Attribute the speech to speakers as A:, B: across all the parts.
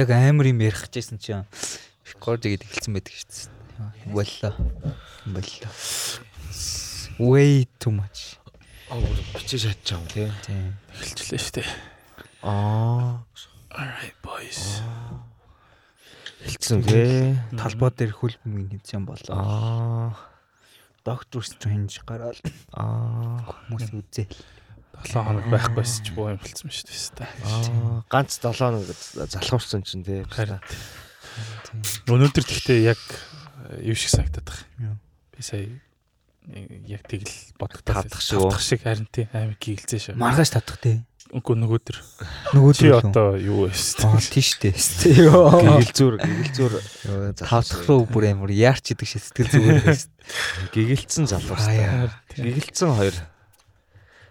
A: яг амар юм ярих гэжсэн чинь рекорд игээд эхэлсэн байдаг шүү дээ. Боллоо. Боллоо. Way too much.
B: Аа бичиж чадчихав тий.
A: Тийм.
C: Эхэлчлээ шүү дээ.
B: Аа
C: Alright boys.
B: хэлсэн тий.
A: Талбай дээр хөлбөмбөгийн хэмжээ болоо.
B: Аа
A: Доктор Стрэндж гараад
B: аа
A: хүмүүс үзээ.
C: 7 хоног байхгүйс ч боо юм хэлсэн шүү дээ.
B: аа ганц 7 хоног залхуурсан чинь тий.
C: Өнөөдөр гэхдээ яг э, юу шиг санагдаад байна. Би сая яг тэгэл бодогдоод
B: Тавдах шиг үү?
C: тавдах шиг харин тий амар гигэлзээ шүү.
A: Маргааш татах тий.
C: Үгүй нөгөөдөр.
A: Нөгөө
C: Чи одоо юу вэ?
A: Тийш дээ. Йоо.
B: Гэгэл зүр гэгэл зүр
A: Тавтах руу бүр амар яарч идэг шээ сэтгэл зүгээр байсан.
B: гэгэлцэн залуустай. Гэгэлцэн хоёр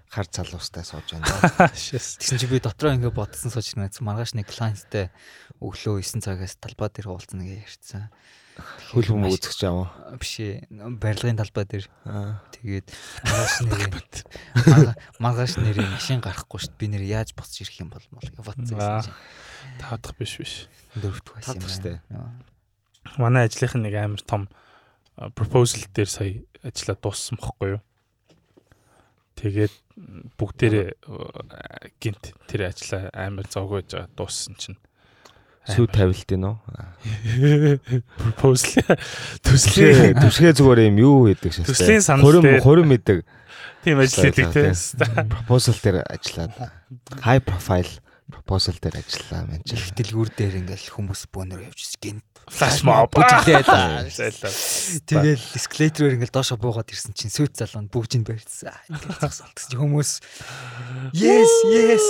B: хар залуустай сууж байна.
A: Тэгсэн чи би дотроо ингээ бодсон сууж ирнэ. Маргааш нэг клиенттай өглөө 9 цагаас талбай дээр уулзна гэж ярьсан.
B: Хөл хүм үзэж байгаа.
A: Биш ээ. Барилгын талбай дээр тэгээд маргааш марга- маргааш нэрээ машин гарахгүй шүү дээ. Би нэр яаж босч ирэх юм бол мол гэж бодсон
C: Аа.
A: юм.
C: Тавдах биш биш.
A: Дөрөвт байсан юм. Байна.
C: Манай ажлынх нь нэг амар том proposal дээр сая ажиллаа дууссан бохгүй юу? Тэгээд бүгдээрээ э, гинт тэр ажлаа амар зовгож байгаа дууссан чинь
B: Сүү тавилт гинөө. Түсгээ
C: төслийн
B: түсгээ зүгээр юм юу гэдэг шээ.
C: Төслийн санал
B: Хөрөм
C: дээр-
B: хөрөм мэддэг.
C: тийм ажил хийдэг
B: Тийм. Proposal дээр ажиллаад high profile proposal дээр ажиллаа мэн чи.
A: Их дэлгүүр дээр ингээл хүмүүс бөөнөр явж гин
C: Flash mob
A: бүжиглээд
C: Зайлаа.
A: Тэгэл эскалатороор ингээл доошо буугаад ирсэн чинь сүйт залуунд бүгжинд барьсан. Ингээл зогсолт чинь хүмүүс yes yes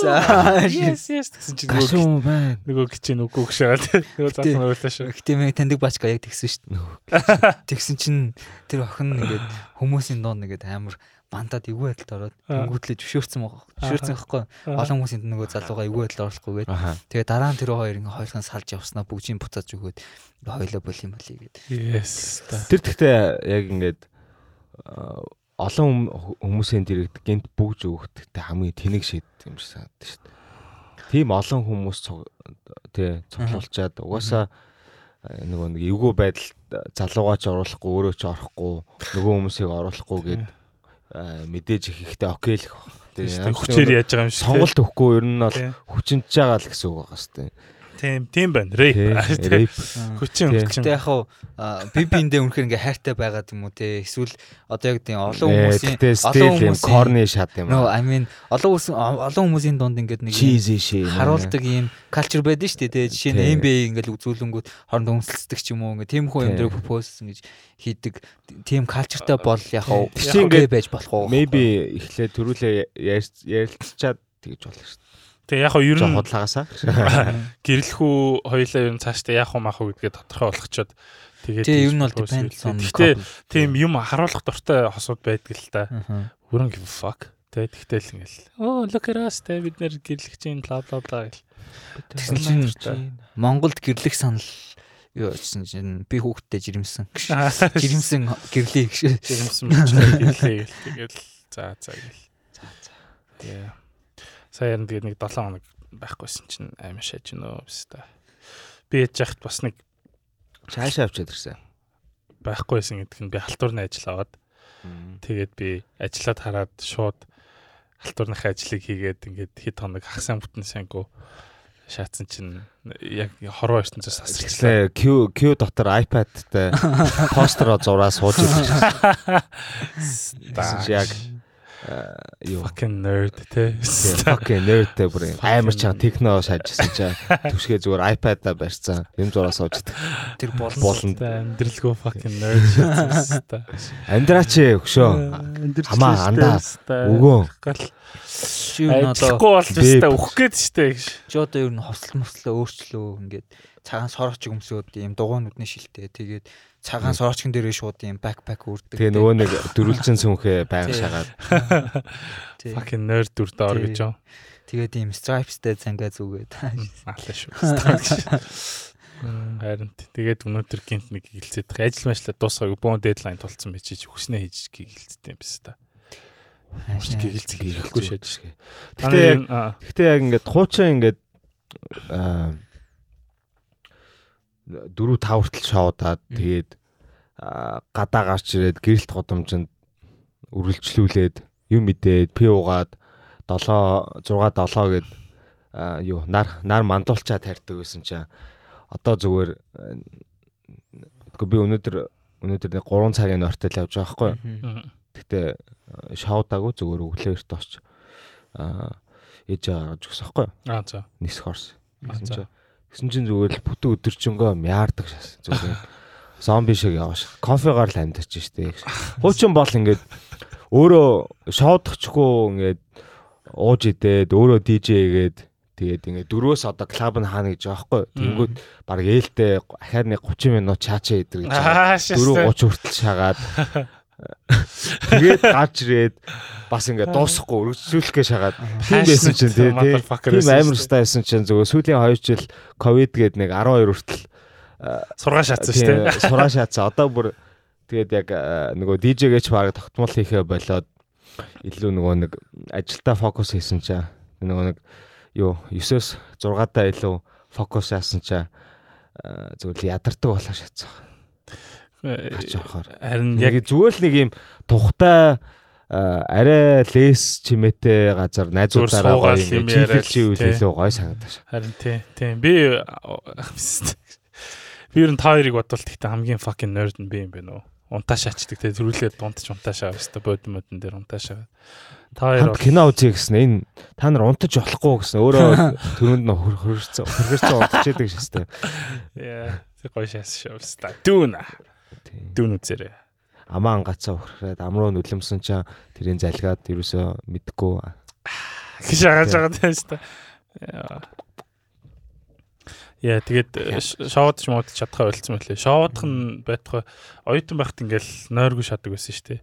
C: Yes yes гэсэн чинь нөгөө
B: байна.
C: нөгөө гिचэн үгүй гшаад нөгөө залуу ойлоо шүү.
A: Гэтэ мэй таньдаг бачка яг тэгсэн шүү дээ. Тэгсэн чинь тэр охин ингээд хүмүүсийн донд ингээд амар бантад эвгүй байдалд ороод тэнгүүтлээ зөвшөөрсөн байгаа. Зөвшөөрсөн байхгүй. Олон хүмүүсийн нөгөө залууга эвгүй байдалд оруулахгүй гээд. Тэгээ дараа нь тэр хоёр ингээ хоёрхан салж явснаа бүгжийн буцааж өгөөд хоёлоо бол юм болий гээд.
C: Yes.
B: Тэр гэхдээ яг ингээд олон хүм- хүмүүсийн дэрэгд гинт бүгж өгөхтэй хамгийн тэнэг шийд юм шиг санагдав шүү дээ. Тийм олон хүмүүс тий цуглуулчаад угаасаа аа, нөгөө нэг эвгүй байдал залуугаа ч оруулахгүй өөрөө ч орохгүй нөгөө хүмүүсийг оруулахгүй гэд аа, мэдээж их ихтэй окей л.
C: Тийм, Хүчээр яаж байгаа юм шиг.
B: сонголт өгөхгүй ер нь бол хүчинж байгаа л гэсэн үг байгаа дээ.
C: Тийм, тийм байна.
B: Тий, rape.
C: Хүчин хүчин.
A: Гэтэ яг хуу би биэндээ үнэхээр ингээ хайртай байгаад юм уу те эсвэл одоо яг тийм олон
B: Э,
A: хүмүүсийн
B: стил юм корни шат юм
A: No
B: аа.
A: I mean олон хүмүүс олон хүмүүсийн дунд ингээд нэг харуулдаг юм culture байдаг шүү дээ те жишээ нь NBA ингээл үзүүлэнгүүд хоорондоо үнсэлцдэг ч юм уу ингээ тийм хүн юм дээр пропоз гэж хийдэг тийм cultureтай бол яг хуу ингээ байж болох уу
B: Maybe эхлээд төрүүлээ ярилцчаад тэгж болно шүү.
C: Тэгээ яг хоо ер нь
B: худлаагасаа.
C: гэрлэхүү хоёлаа ер нь цаашдаа яах вэ маах уу гэдгээ тодорхой болгочоод тэгээд
A: тий ер нь бол.
C: Гэтэ
A: couple.
C: тийм юм харуулах дуртай хосууд байдаг л та. Өрөн give a fuck. Тэгээд тэгтэл ингээл. Oh look at us тэ бид нэр гэрлэх чинь бла бла бла гэл.
A: Тэгсэн чинь Монголд гэрлэх санал юу гэсэн чинь би хүүхдтэй жирэмсэн жирэмсэн гэрлээ гэж
C: Жирэмсэн гэрлээ гэл. Тэгэл за за гэл. За за. Тэгээ. Сая яг тэгээд нэг 7 хоног байхгүйсэн чинь амар шаж гинөө та. Би яж яхад бас нэг
B: Цаашаа авчиад ирсэн.
C: байхгүйсэн гэдэг нь би халтуурны ажил аваад Тэгээд би ажиллаад хараад шууд халтуурныхаа ажлыг хийгээд ингээд хэд хоног хагасаа бүтэн сангу шаацсан чинь яг хорвоо ертөнцөөс асарчлаа.
B: Q Q дотор iPad-тай постеро зураа сууж ирсэн. Яг юу
C: fucking nerd те.
B: fucking nerdтэй бүр юм. амар чага техно шаажсан чи түшгээ зүгээр iPad-а барьсан. Юм зураа сууж идэх.
A: тэр болон
B: Болно.
C: Амьдралгүй fucking nerd шатсан та.
B: Амьдраач ээ өгшөө. Хамаа, андаа, Өгөө.
A: юу н одоо
C: Ажиллахгүй болж өстэй өөх гээд штэ гэж.
A: чи одоо ер нь хослол мослоо өөрчлөө ингээд цагаан сорооч өмсөөд ийм дугуйнуудны шилтэй тэгээд цагаан сороочкон дээрээ шууд ийм бакпак үрдэг.
B: Тэгээ нөгөө нэг дөрүлжин сүнхээ байга
A: Тий.
B: шагаад.
C: Fucking nerd дүрдээ ор гэж юм.
A: Тэгээд ийм stripesтэй цангаа зүгээд.
C: Аалаа шүү. Харин тэгээд өнөөдөр гинт нэг байгаа. Ажил мэтлээ дуусгаагүй бөөн дедлайн тулцсан байж чи хүснээ хийж гэлцдэг юм биш та. Урт гэлцэх ирэхгүй шээж.
B: Гэтэ яг гэтэ яг ингээд хуучин ингээд аа 4 5 хүртэл шоудаад тэгээд аа, гадаа гарч ирээд гэрэлт годомжинд үргэлжлүүлээд юм мэдээд пи угаад 7 6 7 гээд юу нар нар мандуулчаа тарьдаг байсан чинь одоо зүгээр би өнөөдөр өнөөдөр нэг 3 цагийн ойртол явж байгаа байхгүй. Гэтэ шоудаагүй зүгээр өглөөрт очиж аа ээж гаргаж өгсөн байхгүй.
C: Аа за.
B: Нисэх хорс.
C: Аа, за.
B: Гэсэн чинь зүгээр л бүтэн өдөржингөө мяардаг шээс зүгээр. Зомби шиг явааш. Кофегаар л амьдарч штэ. Хуучин бол ингээд өөрөө шоудахчгүй ингээд ууж идээд өөрөө DJ-гээд тэгээд ингээд дөрөөс одоо клуб нь хаана гэж байхгүй. Тэнгүүд баг ээлтэй ахаар нэг 30 минут чаачаа идэр гэж байгаа.
C: Аа шээ.
B: 4 30 хүртэл шагаад тэгээд гарч ирээд бас ингээд дуусахгүй өргөжлүүлэхгээ шагаад тийм байсан чинь тийм
C: байсан
B: амар
C: шүү
B: стайсэн чинь зөвхөн сүүлийн 2 жил ковид гээд нэг 12 хүртэл
C: Сургаа шатсан шүү
B: тийм,
C: дээ.
B: сураа шаацсан одоо бүр тэгээд яг нөгөө DJ-гээч баг тогтмол хийхээ болоод илүү нөгөө нэг ажилдаа фокус хийсэн чаа. Нөгөө нэг юу 9-оос 6-даа илүү фокус яасан чаа. Зөвхөн ядардаг болоо шатсан гарч явахаар
C: Харин яг
B: зүгээр л нэг юм тухтай арай лес чимээтэй газар найзуудаараа гоё
C: юм
B: чийлэлч үйл илүү гоё санагдаж.
C: харин тий. тий. Би би ер нь та хоёрыг бодвол гэхдээ хамгийн fucking nerd нь би юм байна уу? Унтаа шаачдаг тий. Төрүүлээд дундч унтаа шаа өстө бодин модон дээр унтаа шаа. Та хоёр
B: Хамт кино үзье гэсэн энэ та нар унтаж болохгүй гэсэн өөрөө төрөнд нь хөргөрцөн унтаж яадаг шээ.
C: яа гоё шаас шаа өстө. Дүүн. Үзээрэй.
B: Амаа ангацаа өгрөөд амруу нүлэмсэн чинь тэрийн залгаад ерөөсөө мэдгүй
C: гэж шагааж байгаа тийм шүү дээ. Яа. Тэгээд э, шоудч мод чадхаа ойлцсон мөлий. Шоудах нь байтугай оюутан байхад ингээл нойргүй шатдаг байсан шүү дээ.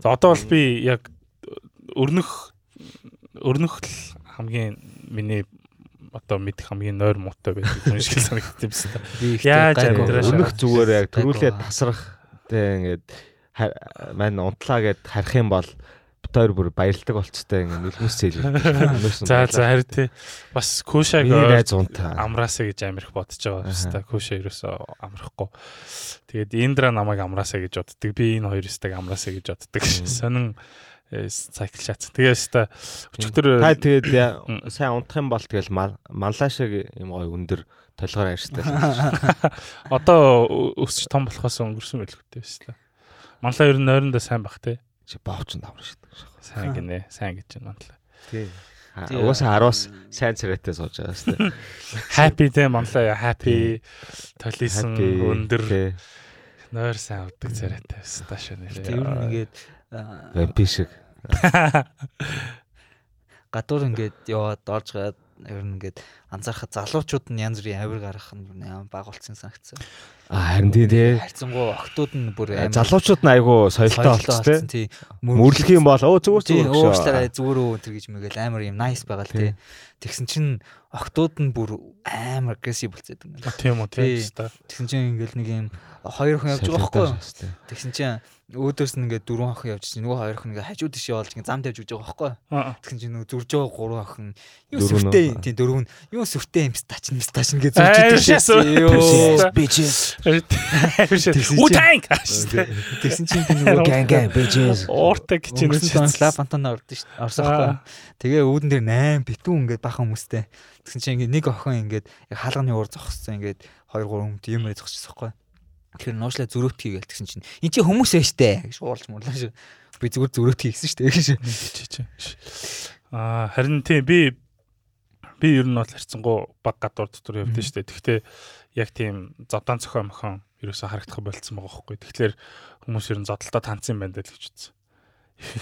C: За одоо бол би яг өрнөх өрнөх хамгийн миний одоо мэдих хамгийн нойр муутай байдаг хүн шиг санагдсан юм байна.
A: Би их
C: Яаж амьдраа
B: Өнөх зүгээр яг
A: Гайгүй.
B: төрүүлээд тасрах тэг ингээд мань унтлаа гэд харах юм бол бит хоёр бүр баярлдаг болцтой ингээд нүлмэс зээл.
C: За за харин тий бас кушаг амраасаа гэж амирх бодож байгаа хэвээр куша ерөөсөө амрахгүй. Тэгээд Индра намайг амраасаа гэж боддог. Би энэ хоёр өстөг амраасаа гэж боддог. Сонин э, цикл шатсан. Тэгээд өстө өчигдөр
B: Та тэгээд я-
C: Мм.
B: сайн унтах юм бол тэгэл маллаа шиг юм гоё өндөр толгоор арьстай.
C: одоо өсч том болохоос өнгөрсөн байлгүй өстө. Манлаа ер нь нойрондоо сайн бах те.
B: Чи боовч давар шүү дээ.
C: Сайн гинэ. Сайн гэж байна манлаа.
B: Тий. Угаасаа 10-аас сайн царайтай сууж байгаа шүү.
C: Happy те манлаа happy толисон өндөр нойр сайн авдаг царайтай өстө
A: Тэр нь
C: шанаа.
A: ингээд аа,
B: Вампир шиг.
A: гадуур ингээд яваад орж гаад ер нь ингээд анзаархад залуучууд нь янз бүрийн авир гаргах нь баг болцсон санагдсан.
B: А харин тий тий.
A: Хайрцангуу охтууд нь бүр амар
B: Залуучууд нь айгүй соёлтой болц тий. Мөрлөх юм бол өө зүгээр зүгээр
A: уушлаарай зүгээр үү тэр гэж мэгэл амар юм nice байгаа л тий. Тэгсэн чинь охтууд нь бүр амар агрессив болцоод юм байна.
C: Тийм үү
A: Тий. Тэгсэн чинь ингээл нэг юм хоёр хүн явж байгаа байхгүй? Тэгсэн чинь өөдөөс нь ингээд дөрвөн охин явж чинь нөгөө хоёр охин ингээд хажуу тишээ болж ингээд зам тавьж үж байгаа байхгүй. Тэгсэн чинь нөгөө зурж байгаа гурван охин юу сүртэй тий дөрөв нь юу сүртэй юм стач юм стач ингээд зурж
C: Аа,
A: идэв
C: шээс
A: шээ.
B: bitches.
A: Чинь-
C: Утанг.
A: Тэгсэн чинь би нөгөө
B: Gang gang bitches.
C: Ууртаг гэж юм
A: Өнгөрсөн сон лав фантана ордон шүү дээ. Орсохгүй. Тэгээ үүдэн дээр 8 битүү ингээд бахан хүмүүстэй. Тэгсэн чинь ингээд нэг охин ингээд хаалганы уур зогссон ингээд 2 3 хүмт юм ээ зогсчихсон байхгүй. Тэгэхээр нуушлаа зөрөөтгий гээл тэгсэн чинь эн чи хүмүүс ээ штэ гэж уулж мурлаа шүү. Би зүгээр зөрөөтгий гэсэн штэ гэж.
C: Аа харин тийм би би ер нь бол харцсангуу баг гадуур дотор явдсан шүү дээ. Яг тийм зодон цохоо мохон ерөөсө харагдах болцсон байгаа байхгүй. Тэгэхээр хүмүүс ер нь зодолтой танцсан юм байна даа л гэж үзсэн.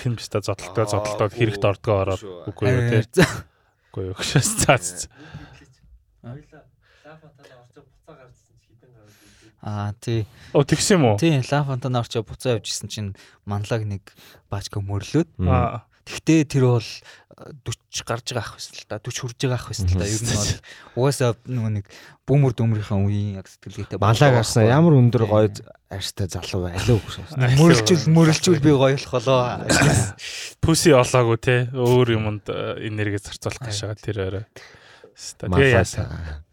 C: Фильм биш та зодолтой
B: үгүй.
C: хэрэгт ордгоо ороод үгүй юу те. Үгүй юу хөшөөс цаац.
A: Аа тий.
C: Оо тэгсэн юм уу?
A: Тий лав фантана орчоо буцаа явж исэн чинь манлаг нэг баачка мөрлөөд
C: Аа
A: Тэгтээ тэр бол 40 гарч байгаа ах байсан л да. 40 хүрж байгаа ах байсан л да. Ер нь бол угаасаа нөгөө нэг бүүмөр дөмрийнхаа үеийн яг сэтгэлгээтэй
B: Малаа гарсан ямар өндөр гоё арьстай залуу байлаа гэж.
A: мөрлжүүл мөрлжүүл би гоёлох болоо.
C: Пүси олоогүй те. Өөр юмд э, энерги зарцуулах гашаа тэр орой. Тэгээ яасан.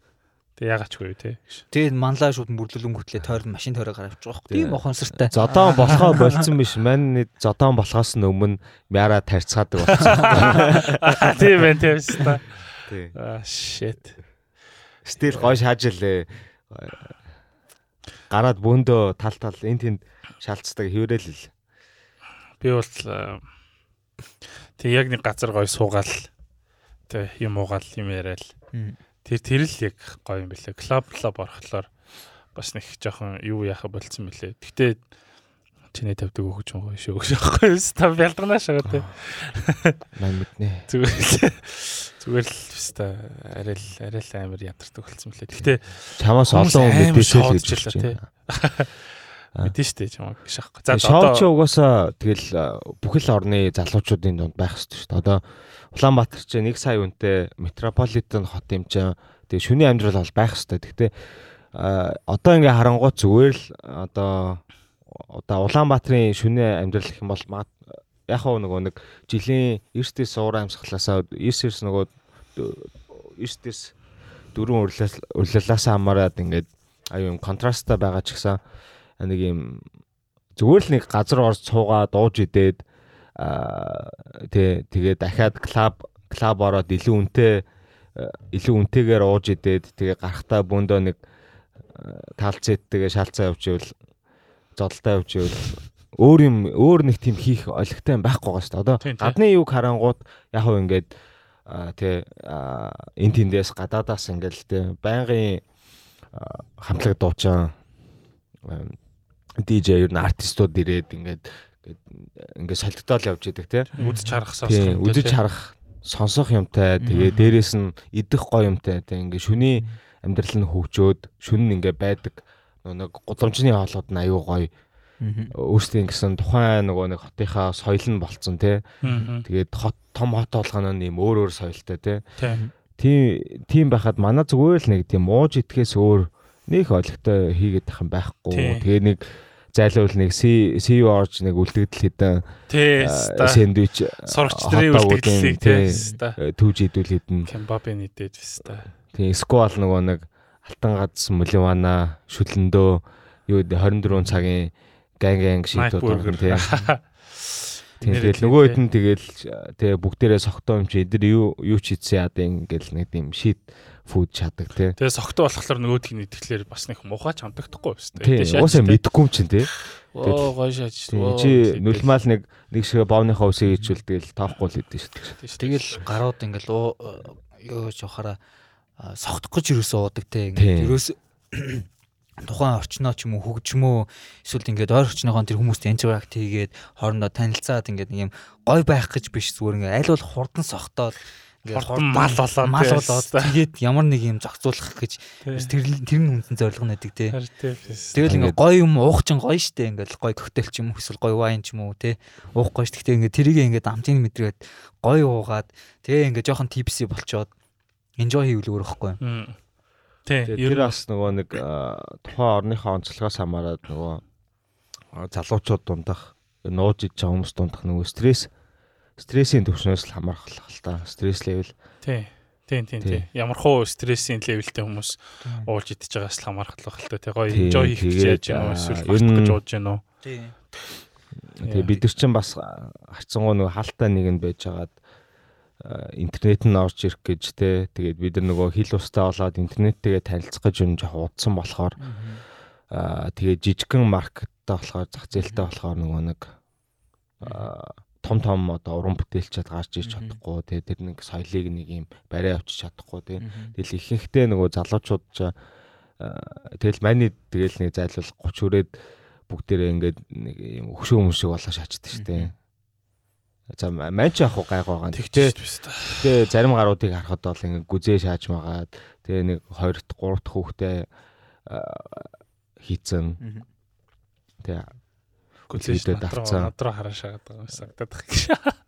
C: Тэг яагачгүй юу те.
A: Тэгээд манлаа шууд мөрлөлөн гүтлээ тойрон машин тойроо гараад авчих واخ. Тийм ухамсартай.
B: Зодон болохоо болцсон биш. Мань зодон болохоос өмнө мяра тарьцаадаг болсон.
C: Тийм байх тийм шүү дээ.
B: Тий.
C: Аа shit.
B: Стил гой шаажилээ. Гараад бөөндөө тал тал эн тэнд шалцдаг хэврээл л.
C: Би бол э, тэг яг нэг газар гой суугаал тэг юм уугаал юм яриад тэр тэр л яг гоё юм бэлээ. Клуб клуб орохлоор бас нэг жоохон юу яха болцсон бэлээ. Гэтэ чиний тавьдаг өгч юм гоё шүү гэж аахгүй юу? Та бялданаа шагаа тий.
B: Мань мэднэ.
C: Зүгээр л зүгээр л өста арай л арай л амар ядардаг болцсон бэлээ. Гэтэ
B: чамаас олон хүн мэдээсэй л гэж
C: шоодчихлаа, тий. мэдэн штэ чамаа гэж аахгүй.
B: За шоуч угаасаа тэгэл бүхэл орны залуучуудын дунд байх хэрэгтэй шүү дээ. Одоо Улаанбаатар ч 1 сая үнэтэй метрополитен хот юм чинь тэгээ шүний амьдрал бол байх хэрэгтэй. Гэхдээ одоо ингээ харангуй зүгээр л одоо одоо Улаанбаатарын шүний амьдрал гэх юм бол яг хөө нөгөө нэг жилийн эртээс уур амьсгалаасаа эрс нөгөө эртээс дөрөв урлалаас хамаарад ингээд аюу юм контрасттай байгаа ч гэсэн нэг юм зүгээр л нэг газар орж цуугаа дууж идээд тий тэгээ дахиад клуб клуб ороод илүү үнэтэй илүү үнэтэйгээр ууж идээд тэгээ гарахтаа бөөндөө нэг талцэт тэгээ шалцаа явж ивэл зодолтой явж ивэл өөр юм өөр нэг тийм хийх олигтой байхгүй байгаа шүү дээ. Одоо гадны юг харангууд яг хөө ингээд тий эн тэндээс гадаадаас ингээл тий байнгын хамтлаг дуучаа DJ ер нь артистууд ирээд ингээд ингээд солигдоод явж идэг тий.
C: Үзэж харах сонсох
B: юм. Үзэж харах сонсох юмтай. Тэгээ дээрэс нь идэх гоё юмтай. Тэг ингээд шүний амьдрал нь хөгжөөд шүн нь ингээд байдаг нэг гудамжны хоолууд нь аюу гоё өөрсдийн гэсэн тухайн нөгөө нэг хотынхаа соёл нь болцсон тий. Тэгээд хот том хот болгоно нэм өөр өөр соёлтой тий. Тийм тийм байхад манай зүгээр л нэг тийм ууж итгэхээс өөр нэг олигтой хийгээд тах юм байхгүй. Тэгээ нэг зайлуул нэг CEO орж нэг үлдэгдэл хэдэн сэндвич
C: сурагч нарын үлдэгдлийг
B: түүж идүүл хэдэн
C: кембабын идээд вста.
B: Тийм сквал нөгөө нэг алтан гац мөливана шүлэндөө юу 24 цагийн ган ган шийдүүд байна тий. Тийм тэгэл нөгөө хэд нь тэгэл тэгээ бүгдээрээ согтоо юм чи эдэр юу юу ч хийсэн яа ингээл нэг тийм шийд фуд чаддаг тий.
C: Тэгээ согтоо болохоор нөгөөдгийг нэтгэхлээр бас нэг муухай ч хамдагдахгүй бас
B: тий. Уусаа мэдэхгүй юм чинь тий.
C: Оо гоё шаач.
B: Чи нулимал нэг нэг шиг боовныхаа үсийг ичүүл тэгэл тоохгүй л идэв шүү
A: дээ. Тэгэл гарууд ингээл юу жоохороо согтох гэж юусоо уудаг тий. Ингээд юус тухайн орчноо ч юм уу хөгжмөө эсвэл ингээд ойр орчныхон тэр хүмүүст interact хийгээд хоорондоо танилцаад ингээд нэг юм гой байх гэж биш зүгээр ингээд аль бол хурдан сохтоод
C: ингээд мал болоод
A: мал болоод тэгээд ямар нэг юм зохицуулах гэж тэр тэр нь үндсэн зорилго нэдэг те. Тэгэл ингээд гой юм уух чинь гоё штэ ингээд гой коктейл ч юм уу эсвэл гой вайн ч юм уу те. Уух гоё штэ. Гэхдээ ингээд тэрийг ингээд амтын мэдрээд гой уугаад тэгээ ингээд жоохон типси болчоод enjoy хийвэл өөрөхгүй.
B: Тий. Тэр бас нөгөө нэг тухайн орныхоо онцлогоос хамаарат нөгөө залуучууд дундах нууж иж байгаа хүмүүс дундах нөгөө стресс стрессийн түвшнээс л хамаарх л та. Стресс левел.
C: Тий. Тийм тийм тийм. Ямар хуу стрессийн левелтэй хүмүүс уулж идэж байгаас л хамаарх л та. Тий гоё enjoy хийх гэж яаж юм уу эсвэл багтах гэж уудж гэнэ үү? Тий.
B: Тэгээ бид нар чинь бас харцсангуу нөгөө хаалттай нэг нь байж байгаад интернет нь орж ирэх гэж те. Тэгээд бид нар нөгөө хил устаа болоод интернеттэйгээ танилцах гэж юм жоох удсан болохоор аа тэгээд жижигхэн маркеттай болохоор зах зээлтэй болохоор нөгөө нэг том том одоо уран бүтээлчд гарч ирч чадахгүй. Те тэр нэг соёлыг нэг юм барай авчиж чадахгүй те. Тэгэл ихэнхдээ нөгөө залуучууд ч тэгэл маний тэгэл нэг зайлуул 30 хүрээд бүгдээрээ ингээд нэг юм хөшөө өмшөг болоо шаачдаг шүү дээ За маань ч яг гайг байгаа. Тэгтээ тэгээ зарим гаруудыг харахад бол ингээ гүзээ шааж магаад тэгээ нэг 2 дахь 3 дахь хүүхдээ хийцэн. Тэгээ
C: гүзээ давцсан. Надруу хараа шаагаад байгаа юм сагдаад байх гэж.
B: Аа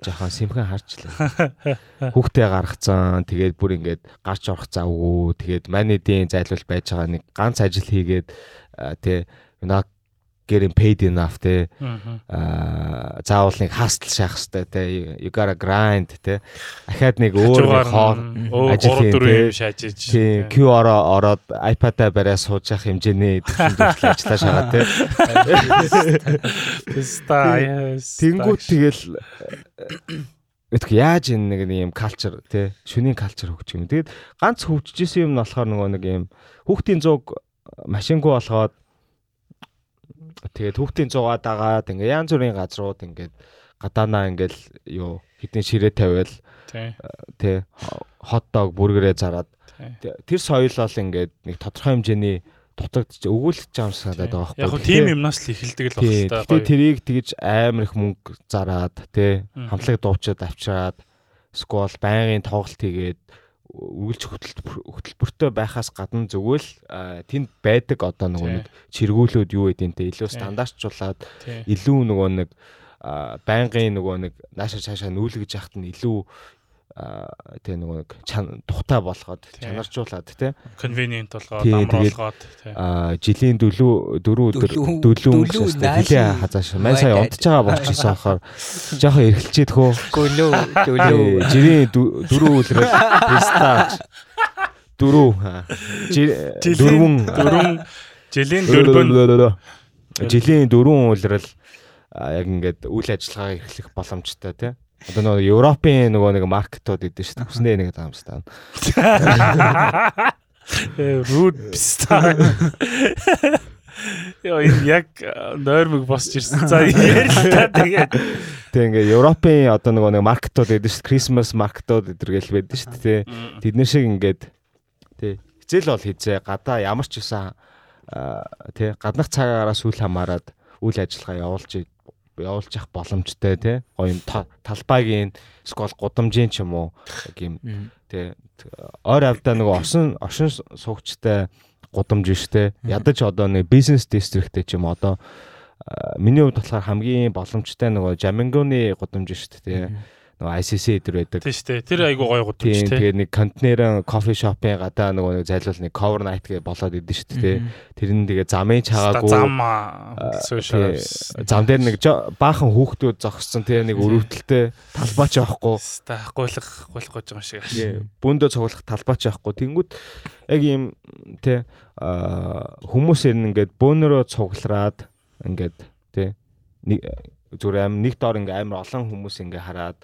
B: жоохон симхэн харчлаа. Хүүхдээ гаргацсан. Тэгээд бүр ингээд гарч орох завгүй. Тэгээд манийдийн зайлуул байж байгаа нэг ганц ажил хийгээд тэ getting paid enough те аа заавал нэг хастл шахах хэрэгтэй те you gotta grind те дахиад нэг өөр нэг
C: Хажуугаар
B: хоо
C: нь өөр
B: ажил
C: 3
B: хийн,
C: 4
B: тий.
C: юм шааж иж.
B: тий QR-оо ороод iPad-а бариа сууж явах хэмжээний төвшөнд ажиллаа шагаа те
C: Ста яс.
B: Тэнгүүт тэгэлЭтг яаж энэ нэг юм калчер тий шүний калчер хөгжих юм. Тэгэд ганц хөгжижсэн юм нь болохоор нөгөө нэг юм хүүхдийн зуг машингүй болгоод тэгээд хүүхдийн зугаа дагаад ингээ янз бүрийн газрууд ингээд гадаанаа ингээл юу хитэн ширээ тавиал
C: Тий.
B: хот дог бүргэрээ зараад. Тэр соёл бол ингээд нэг тодорхой хэмжээний дутагдж өгүүлж байгаа юм шиг санагдаад байгаа
C: Яг
B: байхгүй.
C: хөө тим юмнаас л эхэлдэг л байна
B: Гэтэ тэрийг тэгж амар их мөнгө зараад тий хамтлаг дуучид авчираад сквал байнгын тоглолт хийгээд үргэлж хөтөлбөр хөтөлбөртэй байхаас гадна зүгээр л тэнд байдаг одоо нөгөө нэг чиргүүлүүд юу гэдэг нэ илүү
C: Тий.
B: стандартчлаад илүү нөгөө нэг байнгын нөгөө нэг нааша цаашаа нүүлгэж яхад нь илүү а, тий нөгөө нэг чан- тухтай болгоод чанаржуулаад тий
C: Convenient болгоод болгоод тий.
B: жилийн дөлөө дөрөв өдөр
A: Дөлөв-
B: дөлөв
A: дөлөв
B: хилээ хазааш. Мань сая унтж байгаа болчихсон ахаар жоохон эргэлчээд хөө
A: Гөлөө
B: Тий,
A: дөлөө.
B: жирийн дө- дөрөв үлрэл пистач дөрөв дөрвөн
C: дөрвөн жилийн дөрвөн.
B: жилийн дөрвөн а, яг ингээд үйл ажиллагаа эрхлэх боломжтой тий Одоо нөгөө Европын нөгөө нэг маркетууд идэв шүү дээ. Хүснээ нэг таамстай.
C: Рууд писта. Яа энэ яг нойрмог босч ирсэн. За ярьлаа тэгээд.
B: Тэг ингээ Европын одоо нөгөө нэг маркетууд идэв шүү дээ. Christmas маркетууд эдэргээл байдаг шүү дээ. Тэднэр шиг ингээд тий хизээл бол хизээ гадаа ямар ч юусан тий гаднах цагаараас үл хамааран үйл ажиллагаа явуулж явуулж явах боломжтой тий гоё юм талбайгийн скол гудамжийн ч юм уу яг юм тий ойр авдаа нөгөө оршин оршин суугчтай гудамж штэ ядаж одоо нэг бизнес дистриктэй ч юм одоо миний хувьд болохоор хамгийн боломжтой нөгөө Жамингоны гудамж штэ тий нөгөө ICC эдэр байдаг.
C: Тийм шүү дээ. Тэр айгу гоё гудамж
B: Тийм
C: тий.
B: тэгээд нэг контейнерын кофе шопын гадаа нөгөө нэг зайлуул нэг cover night гэ болоод идэв шүү дээ. Тэр нь тэгээд замын чагаагүй
C: зам
B: тий, зам дээр нэг баахан хүүхдүүд зогссон тий нэг өрөвдөлтэй талбайч авахгүй.
C: Ста гуйлах гуйлах гэж байгаа юм шиг.
B: Тий, Бөөндөө цуглах талбайч авахгүй. Тэнгүүд яг ийм тий а хүмүүс ирнэ ингээд бөөнөрөө цуглараад ингээд тий нэг зүгээр аим нэг доор ингээ амар олон хүмүүс ингээ хараад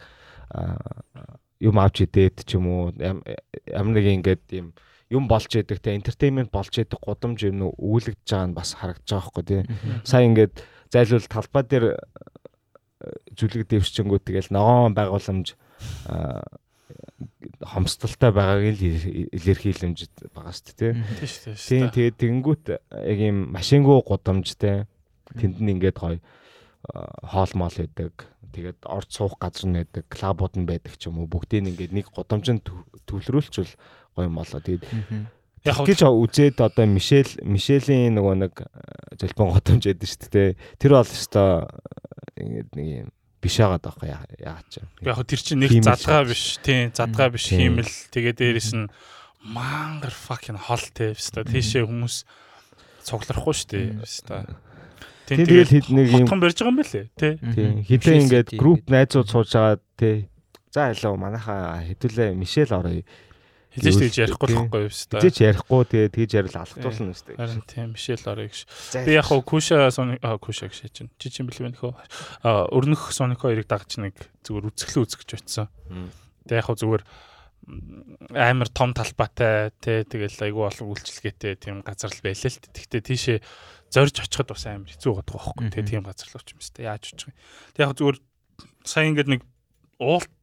B: юм авч идээд ч юм уу ямар нэг ингээд юм юм болж идэг те entertainment болж идэг гудамж юм үүлэгдэж байгаа нь бас харагдаж байгаа байхгүй тий. Сая ингээд зайлвал талбай дээр зүлэг дэвшчэнгүү тэгэл ногоон байгууламж хомсдолтой байгааг л илэрхийлэмж байгаа шүү дээ тий.
C: Тийм
B: тэгээд тэгэнгүүт яг юм машингуу гудамжтай тэнд нь ингээд гоё хоол мол байдаг. Тэгээд орд суух газар байдаг, клабууд нь байдаг ч юм уу. Бүгдийг ингээд нэг гудамжинд төвлөрүүлчихвэл гоё юм болоо. Тэгээд
C: Яг
B: гэж үзээд одоо Мишель Мишелийн нөгөө нэг зэлбэн гудамж байдаг шүү дээ. Тэр бол өстой ингээд нэг юм биш байгаа даахгүй яагаад ч.
C: Яг тэр чинь нэг задгаа биш тий задгаа биш
B: Тийм.
C: хиймэл тэгээ дээрэс нь мангар fucking хол тий өстой тийшээ хүмүүс цугларахгүй шүү дээ өстой.
B: Тийм тэгэл хэд нэг юм
C: Хотхон барьж байгаа юм байлээ тий.
B: тийм хитэн ингээд групп найзууд сууж байгаа тий. За hello манайхаа хэдүүлээ Мишель орё.
C: Хилээч тэгж ярихгүй л
B: Тийм.
C: байхгүй өстой.
B: Тэгэж ярихгүй тэгээ тэгэж ярил алхтуулна өстэй.
C: Харин тийм Мишель орё гэж. Би яг хуу Куша Соник а Куша гэж чинь. Чи чинь бэлэн нөхөө. А өрнөх Соник хоёрыг дагч нэг зүгээр үзэглээ үзэж очсон. Тэгээ яг хуу зүгээр амар том талбайтай тий тэгэл айгүй олон үйлчлэгээтэй тийм газар л байлаа л дээ. Тэгтээ тийшээ зорж очиход бас амар хэцүү байгаа байхгүй. Тэгээ тийм газар л юм сте. Яаж очих юм. Тэг яг зүгээр сая ингээд нэг уулт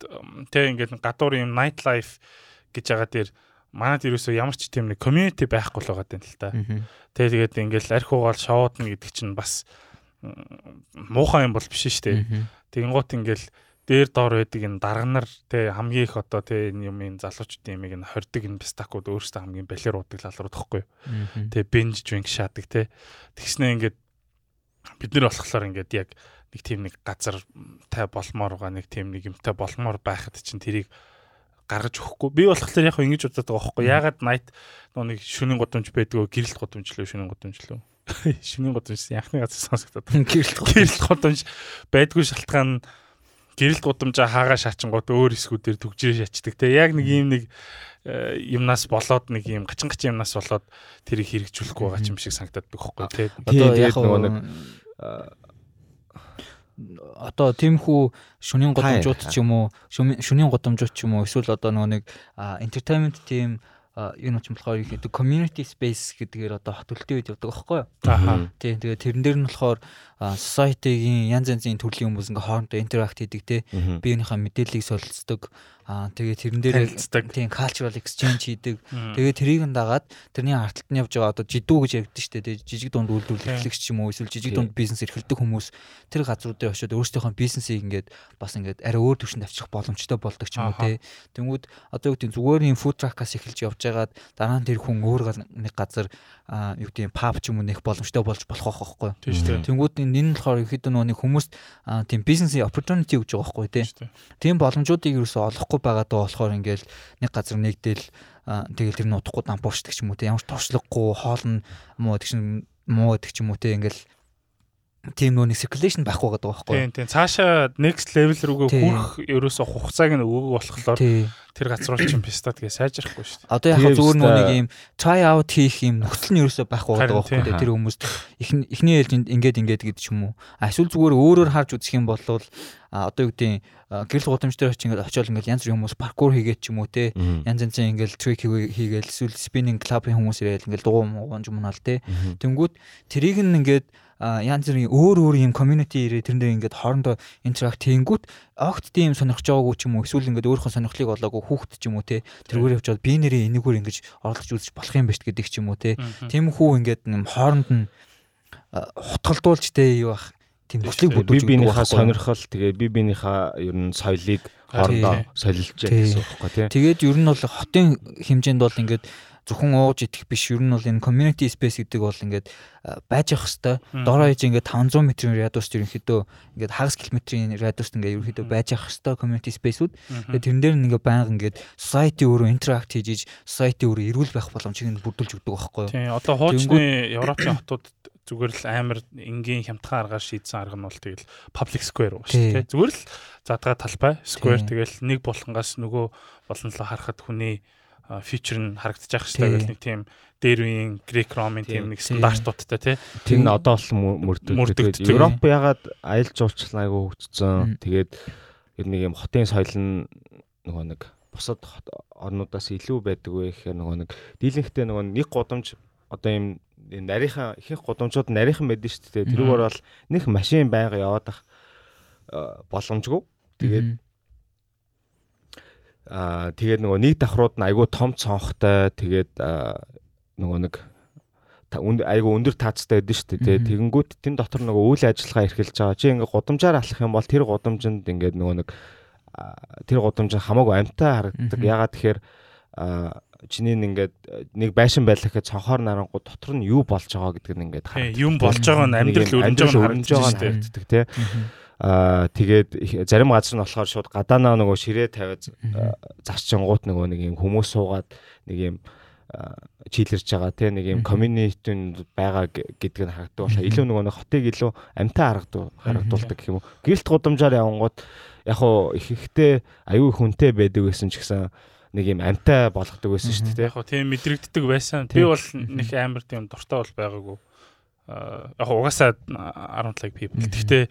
C: тий ингээд гадуур юм night life гэж байгаа дээр манад ерөөсөө ямар ч тийм нэг community байхгүй л байгаа юм л та. Тэгээ тэгээд ингээл арх угаал шоудна гэдэг чинь бас муухай юм бол биш шүү дээ. Тэгэнгუთ ингээл дээр доор байдаг энэ дарганар те хамгийн их одоо те энэ юм энэ залуучдын ямиг энэ хордог энэ пистакууд өөрсдөө хамгийн балер уудаг лалрууд тахгүй. Тэ бенж drink шаадаг те. Тэгснэ ингээд бид нар болохоор ингээд яг нэг тийм нэг газар тай болмоор байгаа нэг тийм нэг юмтай болмоор байхад чинь тэрийг гаргаж өгөхгүй. Би болохоор яг ингэж бодоод байгаа байхгүй. Ягаад night нөө нэг шүнэн годомж байдгаа гэрэлт годомжлөө шүнэн годомжлөө. шүний гудамж яхны газар сонсогдоод
A: Гэрэлт
C: гудамж байдгүй шалтгаан нь гэрэлт гудамжаа хаагаа шаачингууд өөр хэсгүүдээр төгжрээ шачдаг те. Яг нэг юм нэг э, юмнаас болоод нэг юм гачин гачин юмнаас болоод тэрийг хэрэгжүүлэхгүй байгаа юм шиг санагдаад байхгүй те.
A: Одоо
B: Тэгээд
A: яг
B: нэг,
A: одоо тиймхүү шүнийн гудамжууд ч юм уу шүнийн гудамжууд ч юм уу эсвэл одоо нөгөө нэг entertainment team юу ч юм болохоор их гэдэг community space гэдгээр одоо хот төлтийн үед явдаг байхгүй юу?
C: ааха
A: Тийм тэгээ тэрэн дээр нь болохоор society-гийн янз янзын төрлийн хүмүүс ингээ хоорондоо interact хийдэг те
B: мгм.
A: биеийнхээ мэдээллийг солилцдог аа тэгээ тэрэн дээр тийм cultural exchange хийдэг. Тэгээ тэрийг нь дагаад тэрний арталт нь явж байгаа одоо жидүү гэж яригддаг шүү дээ. Жижиг дунд үйлдвэрлэл
B: Тийм.
A: эрхлэгч ч юм уу эсвэл жижиг дунд бизнес эрхэлдэг хүмүүс тэр газрууд дээр очиод өөрсдийнхөө бизнесийг ингээд бас ингээд арай өөр төвшөнд авчрах боломжтой болдог ч юм уу те тэнгүүд одоо юу гэдэг нь зүгээр юм food truck-аас эхэлж явж байгаад дараа нь тэр хүн өөр нэг газар аа, юу гэдэг нь pub ч юм уу нэх боломжтой болж болох байхгүй. Тэнгүүд энэ нь болохоор ихэд нөгөө нэг хүмүүст аа, тийм бизнесийн opportunity өгж байгаа байхгүй
C: дээ.
A: Тийм боломжуудыг юусоо олохгүй байгаа даа болохоор ингээл нэг газар нэгдэл тэгэл тэр нь утахгүй дампуурчдаг ч юм уу тий. Ямар ч туршлагагүй хоолн муу гэдэг чинь муу гэдэг ч юм уу тий. Ингээл тийм нөгөө нэг circulation байхгүй байгаа байхгүй.
C: Тийм тийм цаашаа next level рүүгээ хүрэх ерөөсө хугацааг нь өгөөг болохоор тэр газрууд чинь писта тэгээ сайжрахгүй шүү дээ.
A: Одоо яг зүгээр
B: өстой-
A: нэг юм try out хийх юм нөхцөл нь ерөөсөө байхгүй байгаа байхгүй. Тэр хүмүүс эхний эхний ээлжинд ингээд ингээд гэдэг ч юм уу. А эсвэл зүгээр өөрөөр харж үзэх юм бол а одоо юу гэдэг гэрэл гудамж дээр очиж ингээд очиод ингээд янз бүрийн хүмүүс паркур хийгээд ч юм уу те янз янзын ингээд трик хийгээл эсвэл спиннинг клабын хүмүүс ирээл ингээд дугуй мууган юм наал те тэнгүүд тэрийг нь ингээд янз бүрийн өөр өөр юм community ирээ тэрэн дээр ингээд хоорондоо interact хийнгүүт огт тийм сонирхож байгаагүй ч юм уу эсвэл ингээд өөрийнхөө сонирхлыг олоогүй хүүхэд ч юм уу те тэргээр явж бод би нэрээ энэгээр ингэж оролцож үзэж болох юм байна ш гэдэг ч юм уу те. Тийм хүү ингээд хооронд нь хутгалдуулж те юу бах тийм нөхцөлийг
B: би
A: бүдүүлж өгдөг
B: биенийхээ сонирхол тэгээ би биенийхээ ер нь соёлыг хоорондоо солилж гэсэн үг байхгүй тий.
A: Тэгээд ер нь бол хотын хэмжээнд бол ингээд зөвхөн ууж идэх биш. Ер нь бол энэ community space гэдэг бол ингээд байж ах хэвээр. Дороо хийж ингээд 500 м-ийн радиуст ерөнхийдөө ингээд хагас километрийн радиуст ингээд ерөнхийдөө байж ах хэвээр community space-үүд тэгээд тэрэн дээр нь ингээд байнга ингээд society өөрөө interact хийж society өөрөө эрүүл байх боломжийг нь бүрдүүлж өгдөг байхгүй юу?
C: Тийм одоо хуучны Европын хотууд зүгээр л амар энгийн хямдхан аргаар шийдсэн арга нь бол тэгэл public square уу шүү дээ. Зүгээр л задгаа талбай square тэгэл нэг булхангаас нөгөө болонлоо харахад хүний фичер нь харагдчих
A: Тийм.
C: шүү дээ. Нэг тийм дээр үеийн Greek Roman тийм нэг стандартуудтай тий.
B: Тэр нь одоо бол мөрдөг.
C: Мөрдөгддөг.
B: Тэгээд Европ ягаад аялал жуулчлал айгүй хөгжсөн. Тэгээд ер нэг юм хотын соёл нь нөгөө нэг бусад орнуудаас илүү байдаг вэ гэхээр нөгөө нэг дийлэнхтэй нөгөө нэг гудамж одоо юм энэ нарийнхан ихэнх гудамжууд нарийнхан байдаг шүү дээ. Тэрүүгээр бол нэг машин байнга яваад ах боломжгүй. Тэгээд. Аа тэгээд нөгөө нэг давхрууд нь айгүй том цонхтой тэгээд нөгөө нэг айгүй өндөр таацтай байдэн шүү дээ. Тэгэнгүүт тэн дотор нөгөө үйл ажиллагаа эрхэлж байгаа. Чи ингээ гудамжаар алах юм бол тэр гудамжинд ингээд нөгөө нэг тэр гудамж хамаагүй амтаа харагддаг. Ягаад тэгэхээр чиний ингээд нэг байшин байлаа гэхэд цонхоор нарангууд дотор нь юу болж байгаа гэдг нь ингээд
C: Тийм, юм болж байгаа нь амьдрал
B: юм
C: өрнөж байгаа нь
B: харагддаг тий. Аа тэгээд зарим газар нь болохоор шууд гадаанаа нөгөө ширээ тавиад зарчингууд нөгөө нэг юм хүмүүс суугаад нэг юм аа, чийлэрж байгаа тий нэг юм
A: Мгм.
B: community-нд байгаа г- гэдэг нь харагддаг болохоор
A: Мгм.
B: илүү нөгөө нэг хотыг илүү амтаа харагдаг
A: Мгм.
B: харагдуулдаг гэх юм уу. Гэрэлт гудамжаар явангууд яг хуу их ихтэй аюу хүнтэй байдаг гэсэн ч гэсэн нэг юм амтаа болгодог байсан шүү дээ
C: Яг тийм мэдрэгддэг байсан. Би бол нэг амар тийм дуртай бол байгаагүй. Аа яг угаасаа 10 like people.
A: Мгм.
C: Гэхдээ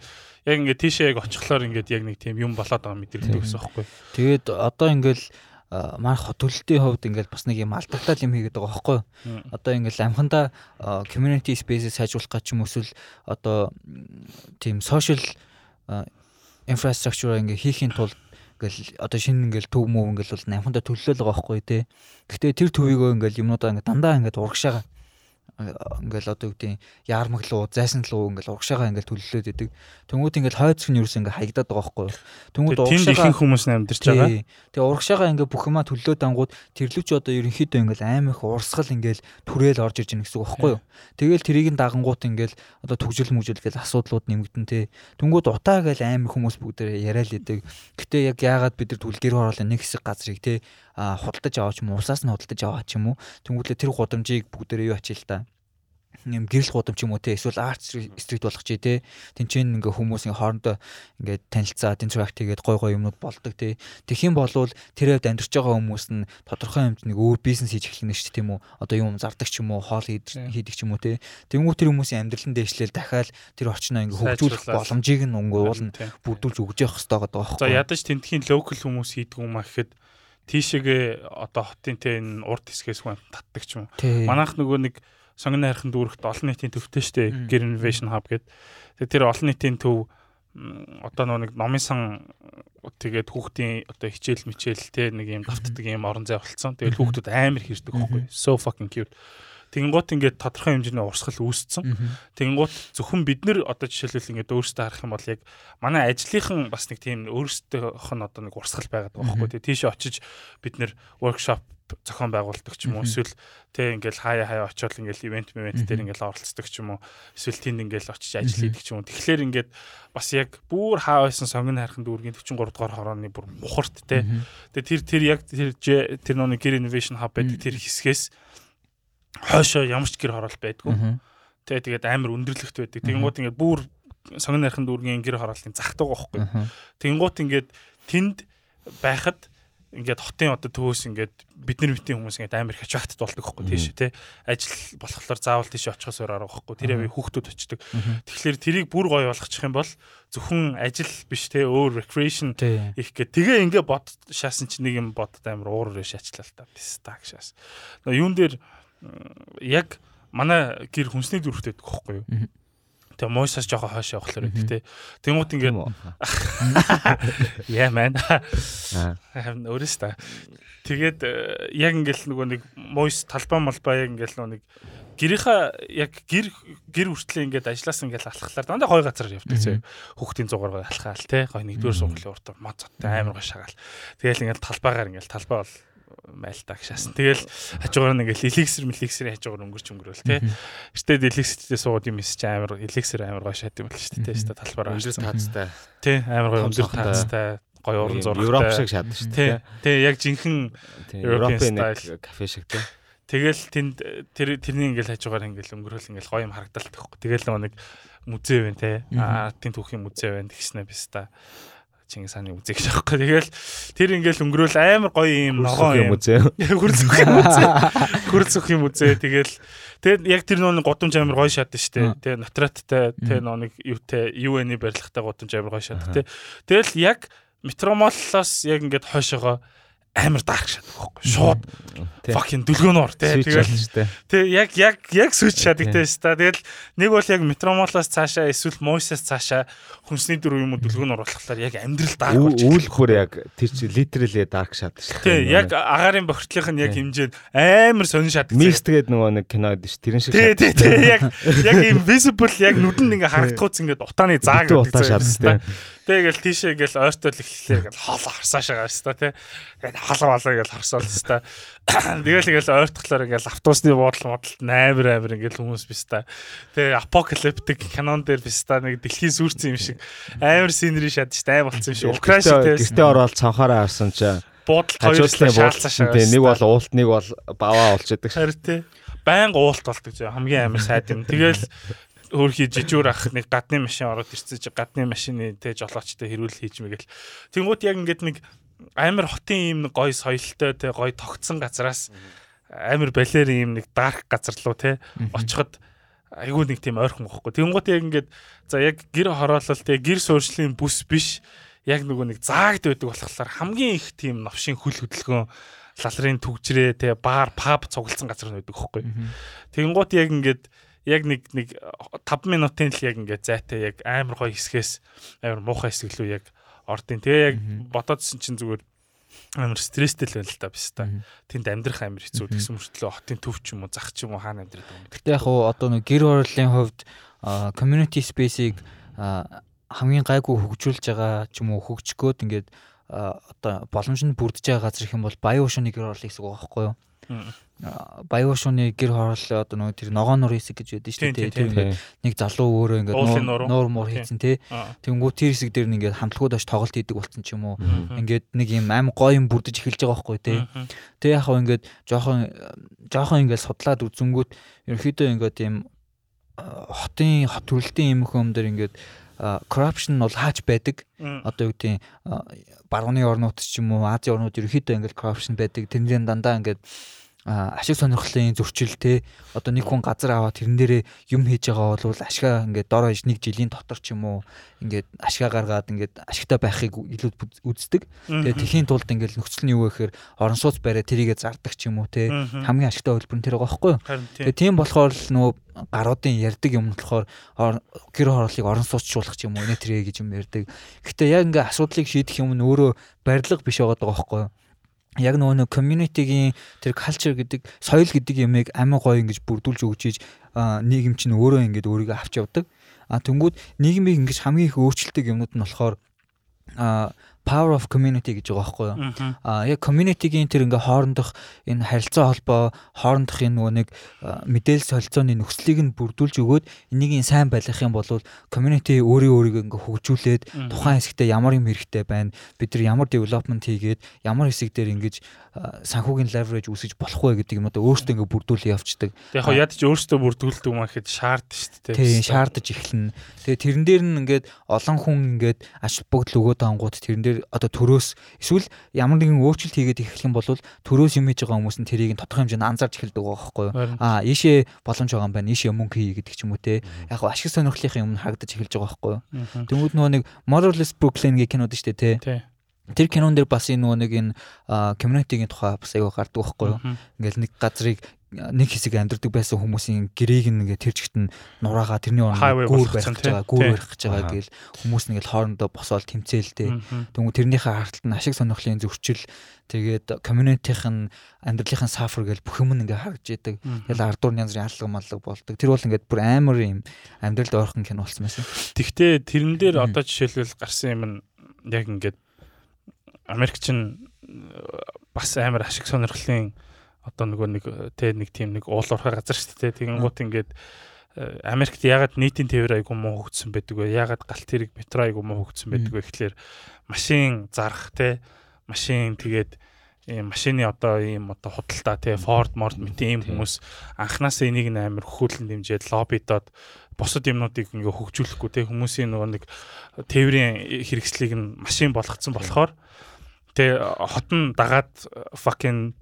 C: яг ингээд тийшээ яг очихлоор ингээд яг нэг тийм юм болоод байгаа мэдрэгддэг
A: Тийм.
C: гэсэн байхгүй.
A: Тэгээд одоо ингээл манай хот төлөлтийн хувьд ингээл бас нэг юм алдагтал юм хийгээд байгаа байхгүй одоо ингээл амхандаа а, community space-ийг сайжруулах гэж юм эсвэл одоо тийм social infrastructure ингээ хийхийн тулд ингээл одоо шинэ ингээл төв мөв ингээл бол амхандаа төлөлөө л байгаа байхгүй те. Гэхдээ тэр төвийгөө ингээл юмнуудаа ингээ дандаа ингээ урагшаага ингээл одоо юу гэдэг яармаглуу зайсанлуу ингээл урагшаага ингээл төлөлөөд идэг. Тэнгүүд ингээл хойцох нь юу гэсэн ингээ хаягдаад байгаа байхгүй юу. Тэнгүүд
C: Тэгээд тэнд ихэнх хүмүүс амьдарч байгаа.
A: Тэгээ урагшаага ингээ бүх юмаа төллөө дангууд тэрлүүч одоо ерөнхийдөө ингээл аим их урсгал ингээл түрээл орж ирж байгаа гэсэн үг байхгүй юу. Тэгэл тэрийг нь дагангууд ингээл одоо төгжил мүжил гэл асуудлууд нэмэгдэн тий. Түнгүүд утаа гээл аим хүмүүс бүгдээ яриад идэг. Гэтэ яг яагаад бид нар түлгэр хороолын нэг хэсэг газрыг а худалдаж аваач юм уу? Усаас нь худалдаж аваач юм уу. Тэнгүүдлээ тэр гудамжийг бүгдээ юу ачил та? Юм гэрэл гудам ч юм уу те? Эсвэл арт стрит болгох чи те? Тэнцэн ингээ хүмүүс ингээ хоорондоо ингээ танилцаад интеракт хийгээд гой гой юмнууд болдог те? Тэгэх юм бол тэр хэвд амьдарч байгаа хүмүүс нь тодорхой хэмжээний өөр бизнес хийж эхлэх нь шүү дээ тийм үү? Одоо юм зардаг ч юм уу? Хоол хийдэг ч юм уу те? Тэнгуү тэр хүмүүсийн амьдралын дээшлэл дахиад тэр орчноо ингээ хөгжүүлэх боломжийг нь өнгө уул нь бүрдүүлж өгж явах хэрэгтэй байгаа байхгүй
C: за ядаж тентхийн локал хүмүүс хийдэг юм а гэхэд тийшээгээ одоо хотын те энэ урд хэсгээс хүн татдаг ч юм манайх нөгөө нэг сонгоны хайрхан дүүрэгт олон нийтийн төвтэй штэ Gear Innovation Hub гэдэг. Тэгээ тэр олон нийтийн төв одоо нэг номын сан тэгээд хүүхдийн одоо хичээл мичээл те нэг юм давтдаг юм орон зай болцсон. Тэгээд хүүхдүүд амар хэрдэг байхгүй. So fucking cute. Тэнгуут ингээд тодорхой хэмжээний урсгал үүссэн. Тэнгуут зөвхөн бид нэр одоо жишээлбэл ингээд өөрсдөө харах юм бол яг манай ажлынхан бас нэг тийм өөрсдийнх нь одоо нэг урсгал байгаад байгаа байхгүй. Тэгээ тийшээ очиж бид нэр workshop зохион байгуулдаг ч юм уу эсвэл тэ ингээл хаяа хаяа очиод ингээл ивент ивент дээр ингээл оролцдог ч юм уу эсвэл тэнд ингээл очиж ажил хийдэг ч юм уу. Тэгэхээр ингээд бас яг бүр хаа байсан сонгон хайрхан дүүргийн 43 дугаар хорооны бүр мухарт тэгээ тэр тэр яг тэр тэр нөө гэр innovation hub байдаг тэр хэсгээс хойшоо ямар ч гэр хороол байдгүй. Тэ тэгээд амар өндөрлөгт байдаг. Тэгэнгუთ ингээд бүр сонгон найрхан дүүргийн гэр хороолын захдаг байхгүй. Тэгэнгуთ ингээд тэнд байхад ингээд хотын одоо төвөөс ингээд бид нар битэн хүмүүс ингээд амар их ачаагт болдог хөөхгүй тийш тий. Ажил болохоор заавал тийш очихос өөр арга хөөхгүй тэр яваа хүүхдүүд очдог. Тэгэхээр тэрийг бүр гоё болгочих юм бол зөвхөн ажил биш тий өөр recreation их гэ тэгээ ингээд бод шаасан чи нэг юм бодд амар уураар шаачлал та. Дистакшаас нөө юун дээр яг манай гэр хүнсний дүрхтэй байхгүй юу Тэгээ муусаас жоохон хойш явахлаар байдаг те. Тэнгууд ингээд яа мэн. Аа. Өөрөөс та. Тэгээд э, яг ингээл нөгөө нэг муус талбай малбай яг ингээл нөгөө нэг гэрийнхаа яг гэр гэр хүртлээ ингээд ажилласан ингээд алхахлаар дандаа гой газар явдаг зөө. Хүүхдийн зугаар алхаал те. Гой нэгдүгээр сургуулийн урд мод зоттой амар гой шагаал. Тэгээл ингээд талбайгаар ингээд талбай бол майлтаа гшаасан. Тэгэл хажуугаар нь ингээл эликсэр мэликсэрийн хажуугаар өнгөрч өнгөрөөл тий. Эртээ эликсэртэй сууд юм эсч амар эликсэр амар гоё шат юм л шүү дээ. Тэ талбараа
B: өндөр таацтай.
C: Тий амар гоё өндөр таацтай гоё уран зурагтай.
B: Европ шиг шатдаг шүү
C: дээ. Тий яг жинхэнэ
B: Европын кафе шиг тий.
C: Тэгэл тэнд тэр тэрний ингээл хажуугаар ингээл өнгөрөөл ингээл гоё юм харагдалт гэхгүй. Тэгэл нэг музей байна те. Артын түүхийн музей байна гэснээр биш та. Чингис хааны үзье гэж аахгүй. Тэгэл тэр ингээл өнгөрөөл амар гоё юм ногоо юм
B: үзье.
C: Хүрэлцөх юм үзье. Хүрэлцөх юм үзье. Тэгэл тэгээд яг тэр нөө годомж амар гоё шат штэ. Тэгээ натраттай тэгээ нөө нэг юутай UN-ий барилгатай годомж амар гоё шат тэ. Тэгэл яг метромоллоос яг ингээд хойшоогоо амар дарк шатдаг байхгүй. Шууд fucking дүлгөөнөр тий. Тэгэл тий яг яг яг сүч шатагтай шүү дээ. Тэгэл нэг бол яг метромолоос цаашаа эсвэл мойсоос цаашаа хүнсний дөрөв юм уу дүлгөөнөр болохоор яг амьдрал дарк
B: болж үйл хөр яг тэр чи литерally дарк шатдаг шүү
C: тий яг агаарын бохирдлынх нь яг хэмжээнд амар сонин шатдаг
B: микс тэгээд нөгөө нэг кино дээ шүү тэрэн шиг
C: тий тий тий яг яг invisible яг нүдэнд ингээ харагдахуйц ингээ утааны заа
B: гэдэг
C: Тэгэл тийшээ ингээл ойртол эхлэхээр ингээл хоол харсаа шагаа шүү дээ тий. Тэгээд халаа балаа ингээл харсаал дээ. Тэгэл ингээл ойртохлоор ингээл автобусны буудал модалт амар амар ингээл хүмүүс биш та. Тэгээ апокалиптик канон дээр биш та нэг дэлхийн сүрцэн юм шиг амар синери шат шүү дээ болцсон шүү.
B: Украин шиг тий. Гэртээ ороод цанхаараа харсан чинь
C: буудалд хоёрлаа шаалцаа шагаа.
B: Тий нэг бол уулт нэг бол баваа олж яадаг.
C: Харин тий. Баян уулт болдог зөө хамгийн амар сайд юм. Тэгэл өөрхий жижүүр ах нэг гадны машин ороод ирсэн чи гадны машины тэ жолоочтой хэрүүл хийж мэгэл. Тэнгүүт яг ингээд нэг амар хотын юм нэг гой соёлтой тэ гой тогтсон газараас амар балер юм нэг дарк газар руу тэ очиход айгүй нэг тийм ойрхон гохгүй. Тэнгүүт яг ингээд за яг гэр хороолол тэ гэр суурьшлийн бүс биш яг нөгөө нэг заагд байдаг болохоор хамгийн их тийм новшийн хөл хөдөлгөөн лалрын түгжрээ тэ баар паб цугласан газар байдаг хөхгүй. Тэнгүүт яг ингээд яг нэг нэг 5 минутын л яг ингээд зайтай яг амар гоё хэсгээс амар муухай хэсэг лөө яг ордын. Тэгээ яг бодоодсэн чинь зүгээр амар стресстэй л байл та биш та. Тэнд амьдрах амар хэцүү гэсэн мөртлөө хотын төв ч юм уу зах ч юм уу хаана амьдрэх юм.
A: Гэтэ яг уу одоо нэг гэр хорооллын хувьд community space-ийг хамгийн гайгүй хөгжүүлж байгаа ч юм уу хөгжгөөд ингээд одоо боломж нь бүрдэж байгаа газар их юм бол баян уушны гэр хорооллын хэсэг байгаа байхгүй юу? Баян шууны гэр хорооллоо одоо нөгөө тэр ногоон нур хэсэг гэж байдаг шүү дээ. Тэр ингээд нэг залуу өөрөө ингээд нуур муур хийцэн тий. Тэнгүү тэр хэсэг дээр ингээд хамтлагууд аж тоглолт хийдэг болсон ч юм уу. Ингээд нэг юм аим гоё юм бүрдэж эхэлж байгаа байхгүй тий. Тэг яг хаа ингээд жоохон жоохон ингээд судлаад үзэнгүүт ерөөхдөө ингээд юм хотын хот төрөлтийн юм хүмүүс дээр ингээд corruption нь бол хаач байдаг. Одоо юу гэдэг барууны орнууд ч юм уу Азийн орнууд ерөөхдөө ингээд corruption байдаг. Тэрнээ дандаа ингээд ашиг сонирхлын зөрчил те одоо нэг хүн газар аваад тэрэн дээрээ юм хийж байгаа бол ашгаа ингээд дор хаяж нэг жилийн дотор ч юм уу ингээд ашгаа гаргаад ингээд ашигтай байхыг илүү үздэг. Тэгээ тэхийн тулд ингээд нөхцөл нь юу вэ гэхээр орон сууц бариад тэрийгэ зардаг ч юм уу те хамгийн ашигтай хөлбөр нь тэр байгаа байхгүй юу. Тэгээ тийм болохоор л нөгөө гаруудын ярддаг юм болохоор гэр хорооллыг орон сууцчуулах ч юм уу нэ тэрэ гэж юм ярьдаг. Гэтэ яг ингээд асуудлыг шийдэх юм нь өөрөө барилга биш байгаа байхгүй юу яг нөгөө нэг community-гийн тэр culture гэдэг соёл гэдэг ямыг амин гоё ингэж бүрдүүлж өгч ийж нийгэм чинь өөрөө ингэж өөрийгөө авч явдаг. А тэнгууд нийгмийг ингэж хамгийн их өөрчилдөг юмнууд нь болохоор а power of community гэж байгаа байхгүй юу. Аа яг community-гийн тэр ингээ хоорондох энэ харилцаа холбоо, хоорондох энэ нөгөө нэг мэдээлэл солилцооны нөхцөлийг нь бүрдүүлж өгөөд энийг сайн байлгах юм бол community өөрийн өөрийгөө ингээ хөгжүүлээд тухайн хэсэгтээ ямар юм хэрэгтэй байна, бид нар ямар development хийгээд ямар хэсэг дээр ингэж санхүүгийн leverage үүсгэж болох вэ гэдэг юм одоо өөртөө ингээ бүрдүүлээ явцдаг.
C: Яг хоо ядч өөртөө бүрдүүлдэг юм ахэд шаарддаг шүү
A: дээ. Тийм шаардаж эхэлнэ. Тэгээ тэрэн дээр нь ингээд олон хүн ингээд ач бүгдл өгөөд ангууд тэрэн дээр одоо төрөөс эсвэл ямар нэгэн өөрчлөлт хийгээд эхлэх юм бол төрөөс юм хийж байгаа хүмүүс нь тэрийг тодорхой хэмжээнд анзаарч эхэлдэг байгаа байхгүй юу. Аа ийшээ боломж байгаа юм байна. Ийшээ мөнгө хий гэдэг ч юм уу те. Яг гоо ашиг сонирхлынхын юм харагдаж эхэлж байгаа байхгүй юу. Тэнгүүд нөгөө нэг Motherless Brooklyn гэх кинод шүү дээ те. Тэр кинон дээр бас энэ нөгөө нэг энэ community-гийн тухай бас аяга гардаг байхгүй юу. Ингээл нэг газрыг нэг хэсэг амьдардаг байсан хүмүүсийн гэрээг нэгэ тэр чигт нь нураагаа тэрний орнд гүүр барих гэж байгаа гүүр барих гэж байгаа гээл хүмүүс нэгэл хоорондоо босоод тэмцээлтэй. Тэгвэл тэрнийхээ харталт нь ашиг сонирхлын зөрчил тэгээд community-ийн амьдралынхаа suffer гээл бүх юм ингээ харагдж идэг. Тэгэл ардуур янз бүрийн алга маллаг болдог. Тэр бол ингээд бүр амар юм амьдралд ойрхон кино болсон байсан.
C: Тэгтээ тэрэн дээр одоо жишээлбэл гарсан юм нь яг ингээд Америкч нь бас амар ашиг сонирхлын одоо нөгөө нэг тэ нэг тийм нэг уул уурхай газар шүү дээ. Тэгэнгუთ ингээд э, Америкт ягаад нийтийн тээвэр айгу муу хөгжсөн байдаг вэ? Ягаад галт тэрэг метро айгу муу хөгжсөн байдаг вэ гэхлээр машин зарах те машин тэгээд ийм машины одоо ийм одоо худалдаа тий Ford Mord мэт ийм хүмүүс анханасаа энийг амар хөхүүлэн дэмжиж лоббидод бусад юмнуудыг ингээ хөгжүүлэхгүй тий хүмүүсийн нөгөө нэг тээврийн хэрэгслийг нь машин болгоцсон болохоор тий хот нь дагаад fucking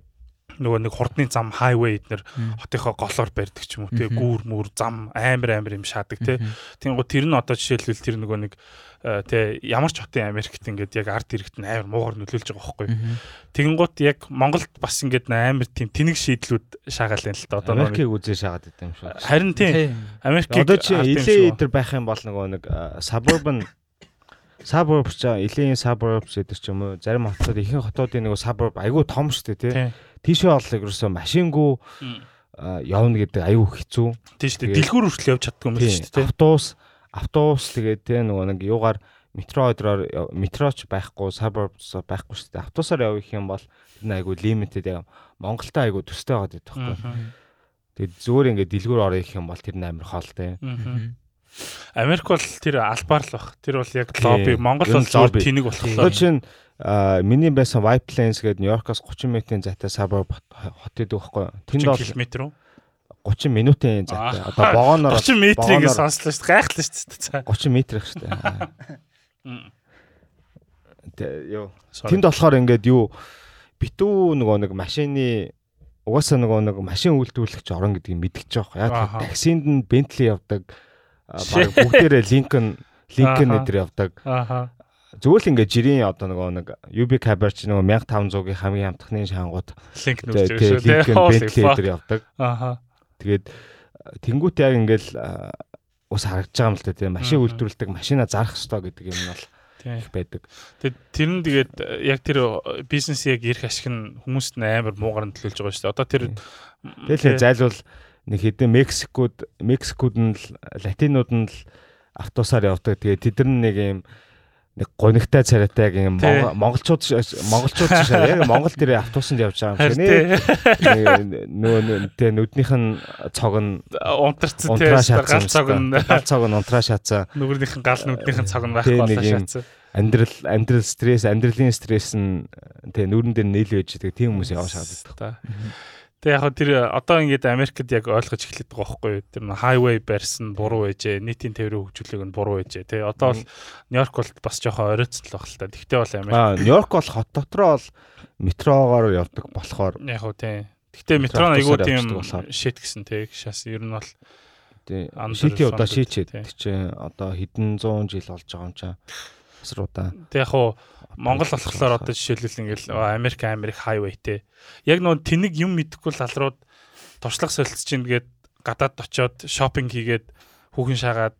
C: нөгөө нэг хурдны зам хайвей эднэр хотынхоо голоор барьдаг ч юм уу тий гүүр мүр зам амар амар юм шаадаг тий Тэнгу тэр нь одоо жишээлбэл тэр нөгөө нэг э, тий ямар ч хотын Америкт ингээд яг арт иргэд нь амар муугар нөлөөлж байгаа байхгүй. Тэнгуут яг Монголд бас ингээд амар тийм тэнэг шийдлүүд шаагаал юм л та
B: одоо Америкийг үзээ шаагаад байт юм шүү
C: Харин тий Америкийг
B: одоо чи илээ идэр байх юм бол нөгөө нэг э, suburban suburbs ч илийн suburbs гэдэг ч юм уу зарим хотууд ихэнх хотуудын нөгөө suburb айгүй том шүү дээ тий Тийшээ оллыг ерөөсөө машингүү явна гэдэг аюу хэцүү.
C: Тийм шүү дээ. Дэлгүүр хүртэл явж чаддгүй юм шүү
B: дээ. Автобус автобус тэгээд те нөгөө нэг юугаар метро өдрөөр метроч байхгүй suburbs байхгүй шүү дээ. Автобусаар явах юм бол энэ айгу limited яг Монголтай айгу төстэй байгаад байдаг байхгүй. Тэгээд зүгээр ингээд дэлгүүр орох юм бол тэр амар хоолтой.
C: Америк бол тэр албаар л бах. Тэр бол яг лобби Монгол бол лобби тэнэг
B: болохоор. Тэгэхээр а миний байсан White Plains гэдэг Нью-Йоркоос 30 минутын зайтай suburb хот идэг байхгүй.
C: Тэнд бол км уу?
B: 30 минутын зайтай. Одоо вагоноор
C: 30 метрийг сонслоо шүү дээ. Гайхлаа шүү дээ.
B: 30 метр их шүү дээ. Ёо. Тэнд болохоор ингээд юу битүү нөгөө нэг машины угаасаа нөгөө нэг машин үйлдвэрлэгч орон гэдгийг мэдчихэж байгаа. Яг таксинд нь Bentley явдаг. Баг бүгдээрээ Lincoln Lincoln эдэр явдаг. Аха Зүгээр л ингээд жирийн одоо нөгөө нэг UB Caber ч нөгөө 1500-ийн хамгийн амтхны шангууд
C: линк нүрч шүү дээ.
B: Bentley дээр явдаг. Аха. Тэгээд тэнгуут яг ингээд ус харагдаж байгаа юм л та тийм машин үйлдвэрлэдэг машина зарах хэрэгтэй гэдэг юм нь бол их байдаг.
C: Тэгээд тэр нь тэгээд яг тэр бизнес яг ирэх ашиг нь хүмүүст нь амар муугар нь төлөөлж байгаа шүү дээ. Одоо тэр
B: тэгэл зайлвал нэг хэдэн Мексикод Мексикод нь латинууд нь автобусаар явдаг. Тэгээд тэд нар нэг юм нэг гонигтай царайтай юм монголчууд монголчууд шаа яг монгол дээр автобусанд явж байгаа юм шиг нөө тэ нүднийх нь цог нь
C: унтарсан тэ гал цог нь.
B: гал цог нь унтраа шаацсан
C: нүгрийнх нь гал нүднийх нь цог нь байхгүй болоо шаацсан
B: амьдрал амьдрал стресс амьдралын стресс нь тэ нүрэн дээр нийл байж байгаа. Тийм хүмүүс яваа шаад байдаг
C: та Тэг яг тэр одоо ингээд Америкт яг ойлгож эхлэх байгаа байхгүй юу? Тэр хайвей барьсан буруу байжээ, нийтийн тээврийн хөгжүүлэг нь буруу байжээ. Тэг одоо бол Нью-Йорк бол бас жоохон оройтсон л баг л та. Тэгтээ бол Америк.
B: Аа, Нью-Йорк бол хот дотроо бол метрогоор явдаг болохоор
C: яг уу тий. Тэгтээ метро айгуу тийм шит гэсэн тий. Шас ер нь бол
B: тий. Шити удаа шийчээд чи одоо хэдэн 100 жил болж байгаа юм чаа. Асруудаа.
C: Тэг яг уу Монгол болохоор одоо жишээлбэл ингээл Америк Америк хайвейтэй. Яг нөө тэнэг юм мэдэхгүй л алрууд туршлага солилцож ийн гээд гадаад очиод шопинг хийгээд хүүхэн шаагаад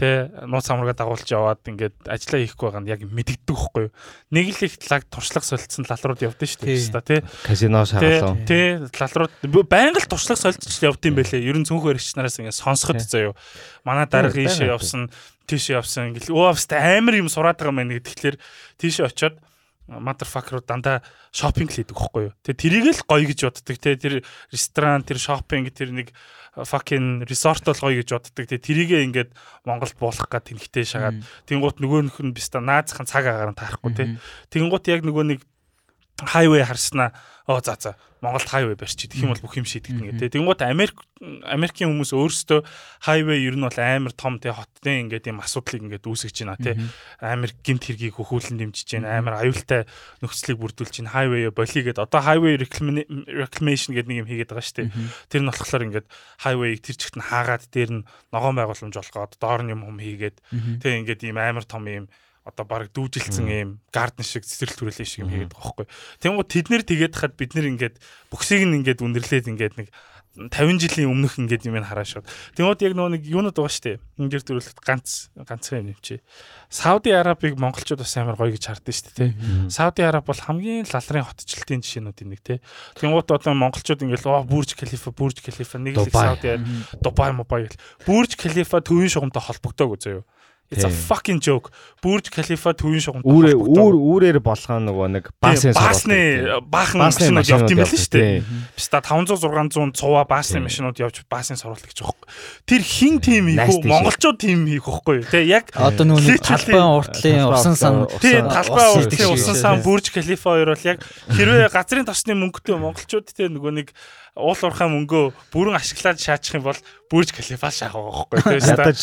C: тэ нууц амрага дагуулж яваад ингээд ажиллаа хийхгүй байгаа нь яг мэдэгддэг байхгүй юу. Нэг л их лаг туршлага солилцсон лалрууд явдсан шүү дээ тэ.
B: Казино шаагалаа.
C: Тэ лалрууд байнга л туршлага солилцож явдсан байлээ. Ер нь цөөхөн хэрэгчнараас ингээд сонсоход заяа. Манай дарга ийшээ явсан тийшээ явсан ингээл өө авста амар юм сураад байгаа мэн гэхэлэр тийшээ очиод motherfucker дандаа шопинг хийдэг байхгүй юу. Тэгээ тэрийг л гоё гэж боддог. Тэгээ тэр ресторан, тэр шопинг, тэр нэг fucking resort бол гоё гэж боддог. Тэгээ тэрийгээ ингээд Монголд буулгах гад тэнхтэй шагаад тэнгуут нөгөөнөх нь биста наазахын цаг агаар нь таарахгүй тий. Тэнгуут яг нөгөө нэг хайвей харснаа оо за за Монголд хайвей барьчих. Тэгэх юм бол бүх юм шийдэгдэнэ гэдэг. Тэнгуут Америк Америкийн хүмүүс өөрсдөө хайвей ер нь бол амар том тий хоттой ингээд юм асуудлыг ингээд үүсгэж байна тий. Амар гимт хэргийг хөхүүлэн дэмжиж байна. Амар аюултай нөхцөлийг бүрдүүлж байна. Хайвей болигээд одоо хайвей reclamation гэдэг нэг юм хийгээд байгаа шүү дээ. Тэр нь болохоор ингээд хайвейг тэр чигт нь хаагаад дээр нь ногоон байгууламж болгоод доор нь юм хум хийгээд тий ингээд ийм амар том юм одоо баг дүүжилсэн юм гарден шиг цэцэрлэг төрөлөө шиг юм хийгээд байгаа байхгүй. Тэнгууд тэд нэр тэгээд хахад бид нэр ингээд бүксийг нь ингээд үндэрлээд ингээд нэг 50 жилийн өмнөх ингээд юм хараа шууд. Тэнгууд яг нөгөө нэг юунод байгаа штэ. Ингээд төрөлхөд ганц ганцхан юм чи. Сауди Арабыг монголчууд бас амар гоё гэж хардсан штэ тий. Сауди Араб бол хамгийн лалрын хотчлтын жишээнүүдийн нэг тий. Тэнгууд одоо монголчууд ингээд оо Бурж Халифа, Бурж Халифа нэг л Сауди Дубай Мубай гэл. Бурж Халифа төвийн шугамтай холбогдоог үзээ юу. It's a fucking joke. Бурж Калифа төвийн шугамд
B: үүрээ үүр үүрээр болгоо нөгөө нэг баасын
C: баасны баахан машинууд явд юм байл шүү дээ. Биста 500 600 цуваа баасны машинууд явж баасын сурвалт гэж байгаа. Тэр хин тим хийх үү? Монголчууд тим хийх байхгүй юу? Тэ яг
A: одоо нөгөө талбай уртлын усан сан
C: тий талбай уртлын усан сан Бурж Калифа хоёр бол яг хэрвээ газрын тосны мөнгөтэй монголчууд тэ нөгөө нэг уул уурхай мөнгөө бүрэн ашиглаад шаачих юм бол Бурж Калифа шаах байхгүй
B: тийм ядаж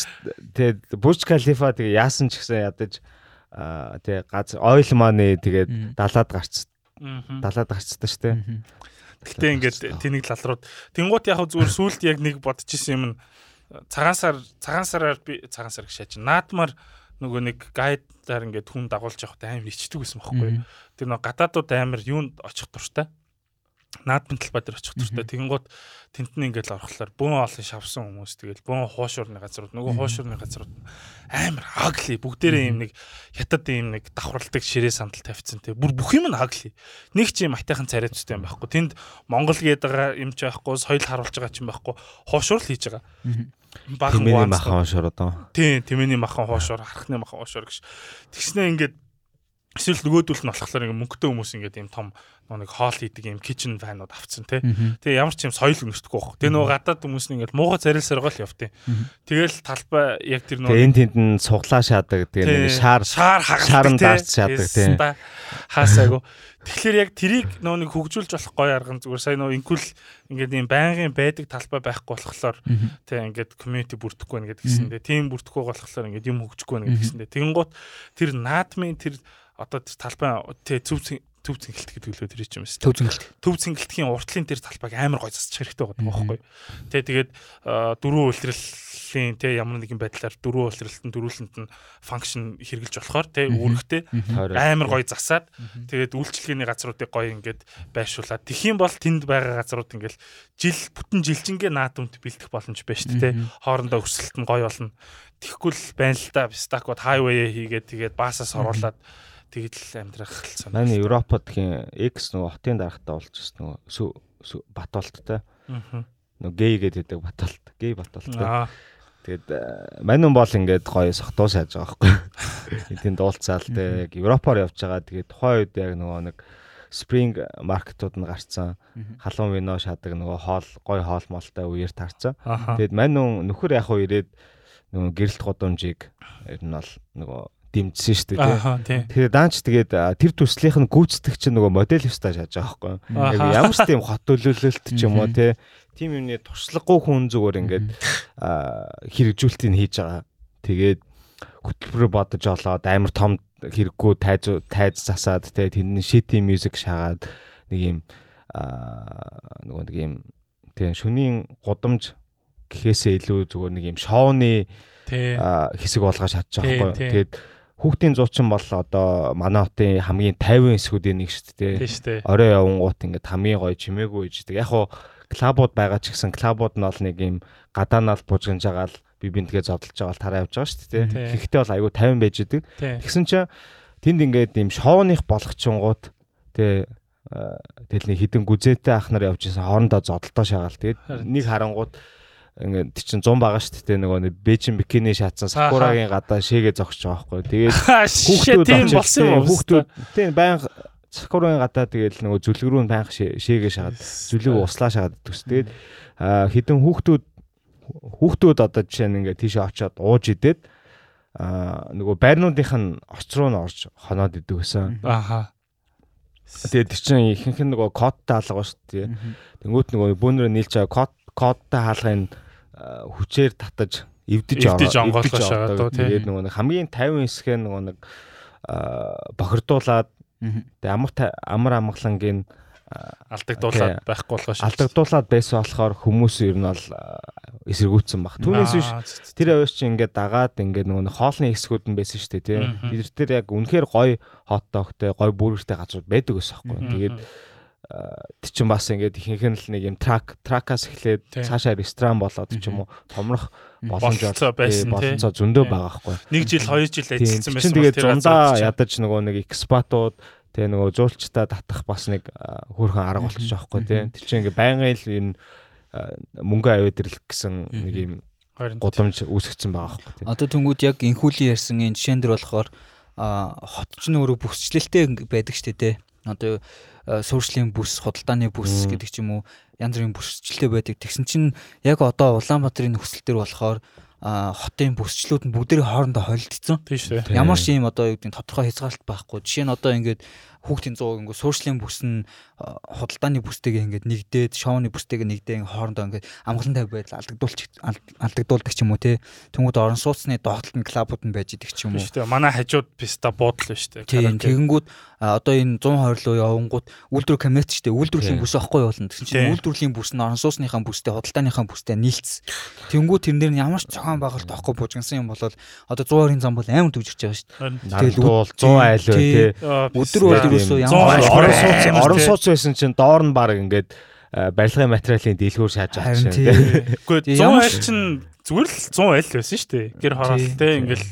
B: тэгээд Бурж Калифа тэгээ яасан ч гэсэн ядаж тэгээ газ ойл маны тэгээд далаад гарч далаад гарцдаг шүү дээ.
C: Гэтэ ингээд тэнийг лалрууд тэнгуут яг зүгээр сүулт яг нэг бодчихсон юм цагаан сар цагаан сараар би цагаан сар гэж шааж наадмаар нөгөө нэг гайдаар ингээд хүн дагуулж явахд амар ичдэг байсан байхгүй. Тэр нөгөө гадаадууд амар юунд очих дуртай наадмын талбай дээр очих туфтаа тэгэнгუთ тентэн ингээл орохлоор бөөн олон шавсан хүмүүс тэгэл бөөн хуушуурны газрууд нөгөө хуушуурны газрууд амар агли. Бүгдээрээ юм нэг хятад юм нэг давхралдаг ширээ сандал тавьчихсан те. Бүр бүх юм нь агли. Нэг ч юм атайхан царайцтай юм байхгүй. Тэнд монгол гэдэг юм ч байхгүй соёл харуулж байгаа ч юм байхгүй. Хуушуур л хийж байгаа.
B: Баахан махан хуушуур одоо.
C: Тийм тэмээний махан хуушуур харахны махан хуушуур гэж. Тэгснэ ингээд эсвэл нөгөөдөл нь болохоор ингээ мөнгөтэй хүмүүс ингээ ийм том нэг хоол хийдэг юм кичен ванууд авцсан тий. Тэгээ ямар ч юм соёл өнгөшдөг байх. Тэгээ нөгөө гадаад хүмүүс нь ингээл муухай зарил саргаал явтыг. Тэгэл талбай яг тэр
B: нөгөө энэ тэнд нь суглаа шаадаг тэгээ нэг шаар
C: шаар
B: шаарн даарч шаадаг тий.
C: Хаасаагүй. Тэгэхээр яг тэрийг нөгөө нэг хөгжүүлж болох гоё арга зүгээр сая нөгөө инкул ингээд юм байнгын байдаг талбай байхгүй болохоор тий ингээд community бүрдэхгүй байна гэдэг гисэн. Тийм бүрдэхгүй болохоор ингээд юм хөгжихгүй байна гэдэг гисэн. Тэгэнгუთ тэр наадмын тэр одоо тэр талбай тий зөв төв цэнгэлт гэдэг лөө тэр юм шүү.
A: Төв цэнгэлт.
C: Төв цэнгэлтийн уртлын тэр талбайг амар гой засчих хэрэгтэй байгаа байхгүй. Тэ тэгээд дөрвөн үйлрэллийн тэ ямар нэгэн байдлаар дөрвөн үйлрэлтэн дөрүүлэнт нь функшн хэрэгжилж болохоор тэ үүрэгтэй амар гой засаад тэгээд үйлчлэгээний газруудыг гой ингээд байршуулад тэх юм бол тэнд байгаа газрууд ингээд жил бүтэн жилчингээ наадамд бэлдэх боломж байна шүү дээ. Хоорондоо өсөлт нь гой болно. Тэгэхгүй л байна л да. Стакод хайвей хийгээд тэгээд баасаас оруулаад Тэгэл амьдрах
B: болсон. Манай Европод гэх X нөгөө хотын дарагтаа болчихсон нөгөө Батолттой. Аа. Нөгөө гей гэдэг Батолт. Гей Батолттой. Аа. Тэгээд э, манин бол ингээд гоё сохтуу сайж байгаа байхгүй. Эдийн дуулцаал те яг Европоор явж байгаа. Тэгээд тухайн үед яг нөгөө нэг спринг маркетууд нь гарцсан. Халуун вино шаадаг нөгөө хоол гоё хоол молтой үеэр тарцсан. Тэгээд манин нөхөр яг уу ирээд нөгөө гэрэлт годомжийг ер нь бол нөгөө дэмжсэн шүү дээ.
C: Тий.
B: Тэгэхээр даанч тэгээд тэр төслийнх нь гүйцэтгэх чинь нөгөө модель ёстой шааж байгаа байхгүй. Ямар ч тийм хот төлөвлөлт ч юм уу те тийм юмны туршлагагүй хүн зүгээр ингээд хэрэгжүүлтийг хийж байгаа. Тэгээд хөтөлбөр бодож олоод амар том хэрэггүй тайз тайз засаад те тэрний шити мьюзик шагаад нэг юм нөгөө нэг юм тийм шөнийн гудамж гэхээсээ илүү зүгээр нэг юм шоуны хэсэг болгож чадчих жоохгүй. Тэгээд хүүхдийн зуучин бол одоо манай хотын хамгийн 50 эсгүүдийн нэг шүү дээ. Орой явангуут ингээд хамгийн гоё чимээгүй иждэг. Яг хуу клабууд байгаа ч гэсэн клабууд нь бол нэг юм гадаанаар бужигнж байгаа л би бинтгээ зодолж байгаа л тараа явж байгаа шүү дээ. Тэгэхдээ бол айгүй 50 байж идэг. Тэгсэн чинь тэнд ингээд юм шоуных болгочингууд тэгээ тэгэл нэг хідэн гүзээтэй ах нар явж исэн хоорондоо зодолтоо шагаал. Тэгээд нэг харангууд ингээд тий чин 100 байгаа шүү дээ нөгөө бэжин бикини шаацсан сакурагийн гадаа шээгээ зогсож байгаа байхгүй. Тэгээд
C: хүүхдүүд тийм болсон юм уу?
B: Хүүхдүүд тийм байнга сакурагийн гадаа тэгээд нөгөө зүлэг рүү байнга шээгээ шагаад зүлэг услаа шагаад төс. Тэгээд хідэн хүүхдүүд хүүхдүүд одоо жишээ нь ингээд тийшээ очиод ууж идээд аа нөгөө байрнуудынх нь оч руу нь орж хоноод идэг гэсэн.
C: Ааха.
B: Тэгээд чинь ихэнх нь нөгөө кодтай алга ба шүү дээ. Тэнгүүт нөгөө бүүнрээ нийлж байгаа код кодтай хаалгын хүчээр татаж эвдэж
C: эвдэж шагаад
B: тэгээд нөгөө хамгийн 50 хэсгээ нөгөө нэг бохирдуулаад тэгээд амар амар амгалангийн
C: алдагдуулаад байхгүй болохоос
B: алдагдуулаад байсан болохоор хүмүүс ер нь бол эсэргүүцсэн баг. Түүнээс биш. тэр авьяас чи ингээд дагаад ингээд нөгөө хоолны хэсгүүд нь байсан шүү дээ тий. Бид тэр яг үнэхээр гой хот догтой гой бүрэгтэй газрууд байдаг ус байхгүй. Тэгээд тэр чин бас ингээд ихэнх нь л нэг юм трак тракаас эхлээд цаашаа ресторан болоод ч юм уу? Томрох боломж болонцоо зөндөө байгаа хгүй.
C: Нэг жил хоёр жил ажилласан
B: байсан. Тэгээд зундаа ядаж нөгөө нэг экспатууд тэгээ нөгөө жуулчтай татах бас нэг хөөрхөн арга болчих жоохгүй тий. Тэр чинь ингээд байнгын л энэ мөнгө аваад ирлэх гэсэн нэг юм гудамж үүсгэсэн байгаа байхгүй тий.
A: Одоо тэнгууд яг инхүүлийн ярьсан энэ жишээн дэр болохоор хот ч нөөрэ бүсчлэлтэй байдаг штэ тий. Одоо суурьшлийн бүс, худалдааны бүс гэдэг ч юм уу янз бүрийн бүсчлэлтэй байдаг. Тэгсэн чинь яг одоо Улаанбаатарын нөхцөл төр болохоор хотын бүсчлүүд нь бүгдээ хоорондоо холилдсон. Ямар ч юм одоо юу гэдэг нь тодорхой хязгаарлалт байхгүй. Жишээ нь одоо ингээд хүүхдийн 100 ингээд суурьшлийн бүс нь худалдааны бүстэйгээ ингээд нэгдээд шоуны бүстэйгээ нэгдээ хоорондоо ингээд амгалантай байдал алдагдуулч алдагдуулдаг ч юм уу те. Тэнгүүд орон сууцны доотлолт нь клабууд нь байж идэг ч юм уу.
C: Тийм шүү. Манай хажууд писта буудлаа шүү.
A: Тийм тэгэнгүүт одоо энэ 120 руу явангууд үйлдвэр коммерц штэ үйлдвэрлэлийн бүс аахгүй болно. Тэгсэн чинь үйлдвэрлэлийн бүс нь орон сууцныхаа бүстэй худалдааныхаа бүстэй нийлцсэн. Тэнгүүд тэрэн дээр нь ямар ч зохион байгуулалт авахгүй бужигнсан юм бол одоо 120-ын зам бол амар төвжирч байгаа штэ.
B: Тэгэл 100 айл бай те.
A: Өдөр бол ерөөсөө ямар
B: орон сууц орон сууц байсан чинь доор нь баг ингээд барилгын материалын дэлгүүр шааж байгаа
C: чинь. Үгүй 100 айл чинь зүгээр л 100 айл байсан шүү дээ. Гэр хороол те ингээл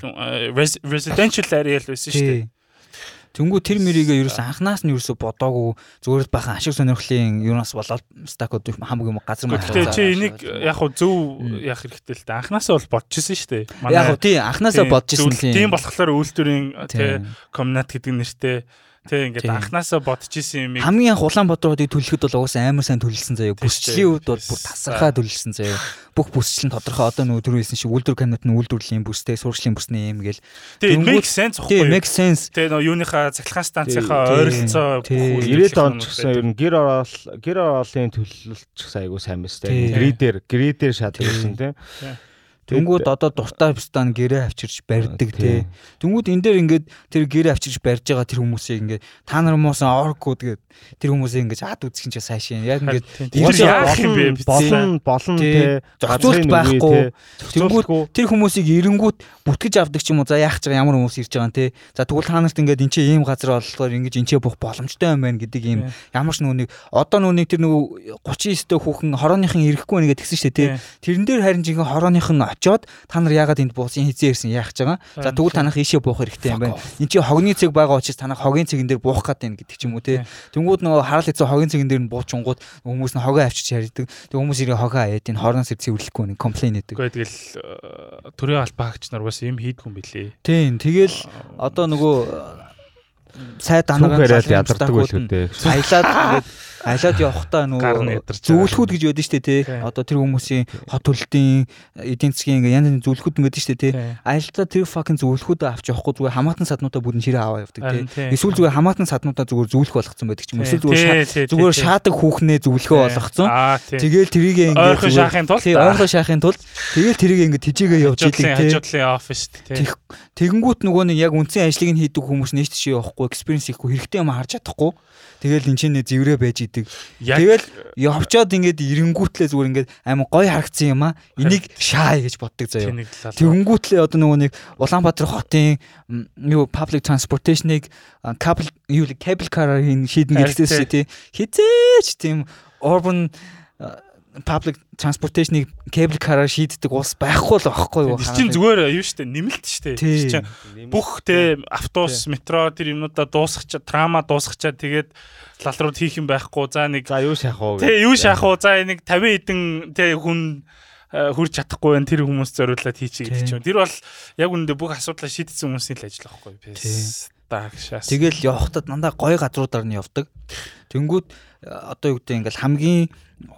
C: residential area л байсан шүү дээ.
A: Тэнгүү тэр мэрийгээ ерөөс анханаас нь ерөөсө бодоогүй зүгээр бахан ашиг сонирхлын юунаас болоод стакууд хамаг юм газар
C: маа. Тэгээ чи энийг яг хуу зөв яах хэрэгтэй л дээ. Анханасаа бол бодчихсон шүү дээ.
A: Яг хуу тий анханасаа бодчихсон
C: л юм. Тийм болохоор үйлдвэрийн тий комнат гэдэг нэртэй Тэ ингээд анханасаа бодож исэн юм.
A: Хамгийн анх Улаанбаатаруудыг төлөхөд бол угаасаа амар сайн төлөлсөн заяа. Бүсчлийн үед бол бүр тасархаа төлөлсөн заяа. Бүх бүсчил нь тодорхой одоо нөгөө түрүү хэлсэн шиг үйлдвэр кабинет нь үйлдвэрлэлийн бүстэй, сургуулийн бүсний юм гээл.
C: Тийм make sense
A: байхгүй юу? make sense.
C: Тэ нөгөө юуныхаа цахилгаан станцынхаа ойролцоо
B: 90-ад онд ч гэсэн ер нь гэр ороол гэр ороолын төлөлт ч гэсэн айгуу сайн байна сте. Гридер гридер шатсан тийм.
A: Тэнгүүд одоо дуртай пистан гэрээ авчирч барьдаг тий. Тэнгүүд энэ дээр ингээд тэр гэрээ авчирч барьж байгаа тэр хүмүүсийг ингээд та нар муусан оркууд гээд тэр хүмүүсийг ингээд ад үзэх чинь сайшин. Яг ингээд
C: яах юм бэ?
B: Болон болон тий.
A: Зохицуулт байхгүй. Тэнгүүд тэр хүмүүсийг эренгүүд бүтгэж авдаг ч юм уу. За яах ч ямар хүмүүс ирж байгаа юм тий. За тэгвэл та нарт ингээд энэ ийм газар болохоор ингээд энэ бох боломжтой юм байна гэдэг ийм ямар ч нүуник одоо нүуник тэр нөгөө 39 дэх хүүхэн хорооныхын ирэхгүй нэгэ тэгсэн шүү дээ тий. Тэрэн дээр харин жинхэнэ хорооныхын очоод та нар яагаад энд буусан хизээ ирсэн яах гэж байгаа. За тэгвэл танах ийшээ буух хэрэгтэй юм байна. Энд чи хогны цэг байгаа учраас танах хогийн цэгэн дээр буух гээд байна гэдэг ч юм уу те. Тэнгүүд нөгөө харал хэцүү хогийн цэгэн дээр нь буучингууд хүмүүс нь хогоо авчиж харьдаг. Тэг хүмүүс ирээ хогоо аяад энэ хорноос цэвэрлэхгүй нэг комплейн хийдэг.
C: Гэхдээ тэгэл э, төрийн албаагч нар бас юм хийдгүй юм билээ.
A: Тийм тэгэл одоо нөгөө сай данагаар
B: ядардаг байх үү те.
A: Аялаад
C: Гар нь
A: нөгөө зөвлөхүүд гэж байдаг шүү дээ тий. Одоо тэр хүмүүсийн хот төлөлтийн эдийн засгийн ингээ янз бүрийн зөвлөхүүд ингээд шүү дээ тий. Аялалтаа тэр fucking зөвлөхүүдээ авч явахгүй зүгээр хамаатан саднуудаа бүгд нь ширээ аваа явдаг тий. Эсвэл зүгээр хамаатан саднуудаа зүгээр зөвлөх болгоцсон байдаг ч юм. Эсвэл зүгээр зүгээр шаадаг хүүхнээ зөвлөхөө болгоцсон. Тэгэл тэрийг ингээ
C: Ойрхон шахахын тулд
A: ойрхон шахахын тулд тэгэл тэрийг ингээ тижээгээ явж идэг тий.
C: хажуудлын офис тий.
A: Тэг- Тэгэнгүүт нөгөө нэг яг үндсэн ажлыг нь хийдэг хүмүүс нээш тийш явахгүй, экспириенс хийхгүй, хэрэгтэй юм харж чадахгүй. Тэгэл энэ чинь зэврээ байж идэг. Тэгэл явчаад ингээд эренгүүтлээ зүгээр ингээд амар гоё харагдсан юм аа. Энийг шаа гэж боддог заяа. Тэгэнгүүтлээ одоо нөгөө нэг Улаанбаатар хотын юу public transportation-ыг cable юу cable car-аар шийдэн гэлтээс
C: тий.
A: Хизээч тийм urban public transportation-ыг cable car-аар шийддэг улс байхгүй л байхгүй юу?
C: Чинь зүгээр юу штэ нэмэлт штэ.
A: Тий.
C: Тэр чинь бүх те автобус, метро тэр юмнуудаа дуусгачаа, трама дуусгачаа тэгээд лал руу хийх юм байхгүй. За нэг
B: За юу шахах уу?
C: Тэ юу шахах уу? За нэг 50 хэдэн тэ хүн э, хурж чадахгүй байна. Тэр хүмүүс зориулаад хийчих гэдэг чинь. Тэр бол яг үүндээ бүх асуудлаа шийдсэн хүмүүсийн л ажил байхгүй. Пэс. Дагшаас.
A: Тэгэл явхдаа дандаа гоё газруудаар нь явдаг. Тэнгүүд а, одоо юу гэдэг ингээл хамгийн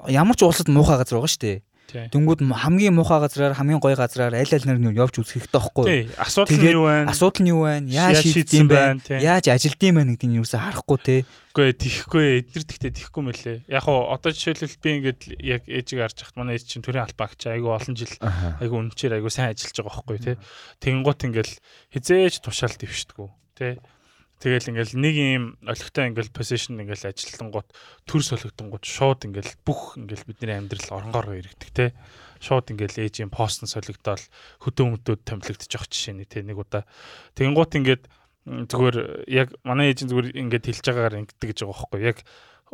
A: ямар ч улсад муухай газар байгаа шүү дээ. М- хамгийн муухай газраар хамгийн гоё газраар аль аль нар нь явж үзэх хэрэгтэй байхгүй юу?
C: Асуудал нь юу байна?
A: Асуудал нь юу байна? Яаж байна?
C: байна, тий.
A: Яаж ажилдсан байна гэдгийг нь юусаа харахгүй те.
C: Үгүй тийхгүй эднэр тэгтээ тийхгүй мөлий. Яг хоо одоо жишээлбэл би ингээд яг ээжийг харж хахад манай ээж чинь төрийн албаагч айгу олон жил айгу үнчээр айгу сайн ажиллаж байгаа байхгүй тий. Тэнгуут ингээл хизээж тушаал дэвшдэггүй тий. Тэгэл ингээл нэг юм олигтой ингээл position ингээл ажилтангууд төр солигдонгууд шууд ингээл бүх ингээл бидний амьдрал оронгоор иргэдэг тий. Шууд ингээл ээжийн пост нь солигдоод хөдөө мөдөөд томилогдож явах жишээ нэг тий нэг удаа. Тэнгуут ингээд м, зүгээр яг манай ээжийн зүгээр ингээд хэлж байгаагаар ингэдэг гэж байгаа байхгүй яг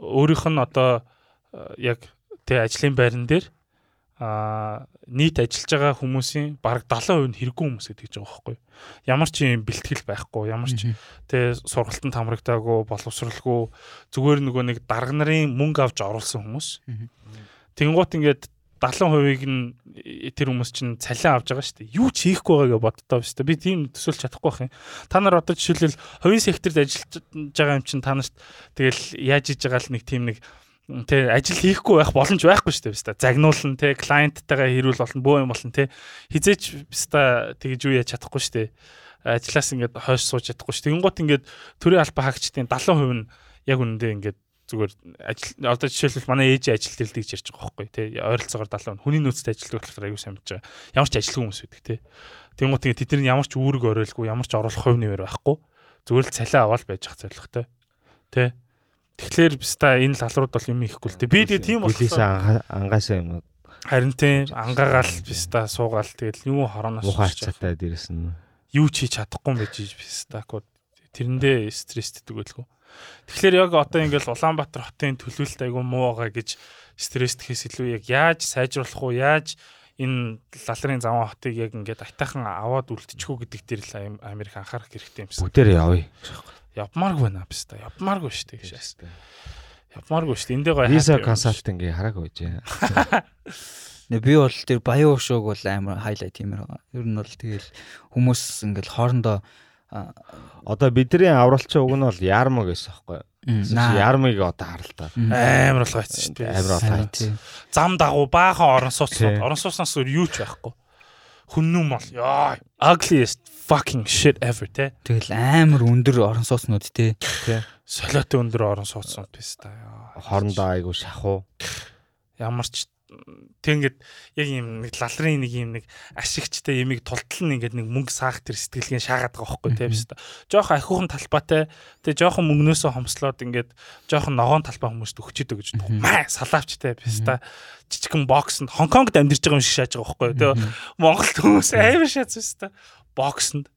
C: өөрийнх нь одоо э, яг тий ажлын байран дээр а нийт ажиллаж байгаа хүмүүсийн бараг 70% нь хэрэггүй хүмүүс гэдэг байгаа байхгүй. Ямар ч юм бэлтгэл байхгүй, ямар ч тэ сургалтанд хамрагдаагүй, боловсралгүй зүгээр нөгөө нэг дарга нарын мөнгө авч оруулсан хүмүүс. Тэнгуут ингээд 70%ийг нь тэр хүмүүс чинь цалин авч байгаа шүү дээ. Юу ч хийхгүй байгаагаа боддоо биш үү? Би тийм төсөөлж чадахгүй байх юм. Та нар одоо жишээлбэл хувийн секторт ажиллаж байгаа юм чинь та нарт тэгэл яаж хийж байгаа л нэг тийм нэг Тэ ажил хийхгүй байх боломж байхгүй шүү дээ биста. Загнуулна те клиенттайгаа хэрүүл болно бөө юм болно те. Хизээч биста тэгж юу яаж чадахгүй шүү дээ. Ажлаас ингээд хойш сууж чадахгүй шүү. Тэнгуут ингээд төрийн албаа хаагчдын 70% нь яг үнэндээ ингээд зүгээр ажил одоо жишээлбэл манай ээж ажил дэлдэг гэж ярьж байгаа байхгүй те. Ойролцоогоор 70% хүний нөөцтэй ажилдаг болохоор аюу сайн мэдж байгаа. Ямар ч ажилгүй хүмүүс байдаг те. Тэнгуут ингээд тэдний ямар ч үүрэг оройлгүй ямар ч оруулах хувь нэмэр байхгүй. Зүгээр л цалиа аваад байж ах зорилготой. Тэ. Тэгэхээр биста энэ лалрууд бол юм ихгүй л дээ. Би тэгээ тийм болохоор
B: ангаасаа юм
C: харин тийм ангаагаал биста суугаал тэгэл юу хороноос
B: хацаатай дээрэс нь.
C: юу ч хийж чадахгүй байж биста ко тэрэндээ стресстэй гэлгүй. Тэгэхээр яг одоо ингээл Улаанбаатар хотын төлөвлөлт айгу муу байгаа гэж стресстхээс илүү яг яаж сайжруулах уу яаж энэ лалрын заван хотыг яг ингээд айтайхан аваад үлдчихүү гэдэг дээр л Ам- Америк анхаарах хэрэгтэй юм шиг.
B: Бүгдээр явъя.
C: Явмааргүй байна биста. Явмааргүй шүү дээ гэж. Явмааргүй шүү дээ. Эндээ гоё
B: Visa консалтинг хараагүй байж.
A: Нэ би бол тэр баян уушууг бол амар хайлайт юм байгаа. Ер нь бол тэгэл хүмүүс ингээл хоорондоо
B: Одоо бидний авралчин уг нь бол ярмаг гэсэн байхгүй юу?
A: наа.
B: Ярмыг одоо харалтаа.
C: Амар болгоцсон шүү дээ.
B: Амар болоо.
A: тий.
C: Зам дагуу баахан орон.
B: Тий.
C: Орон сууцнаас өөр юу ч байхгүй. Хүннүм бол яа ugliest fucking shit ever те.
A: Тэгэл амар өндөр орон сууцнууд тий.
C: Солиотой өндөр орон сууцнууд биш та. яа.
B: Хоорондоо айгу шахуу.
C: Ямар ч Тэгэнгэт яг юм нэг лалрын нэг юм нэг ашигчтай ямиг тултал нь ингээд нэг мөнгө саах тэр сэтгэлгээ шаагаад байгаа байхгүй те биш та. Жохон ахиухан талбайтай тэгээ жохон мөнгнөөсөө хомслоод ингээд жохон ногоон талбай хүмүүст гэж
A: Мгм.
C: маа салаавч те биш та. Жижигхэн бокснд Хонконгд амьдарч байгаа юм шиг шааж байгаа байхгүй тэгээ Монголд хүмүүс амар шааз биш та. Бокснд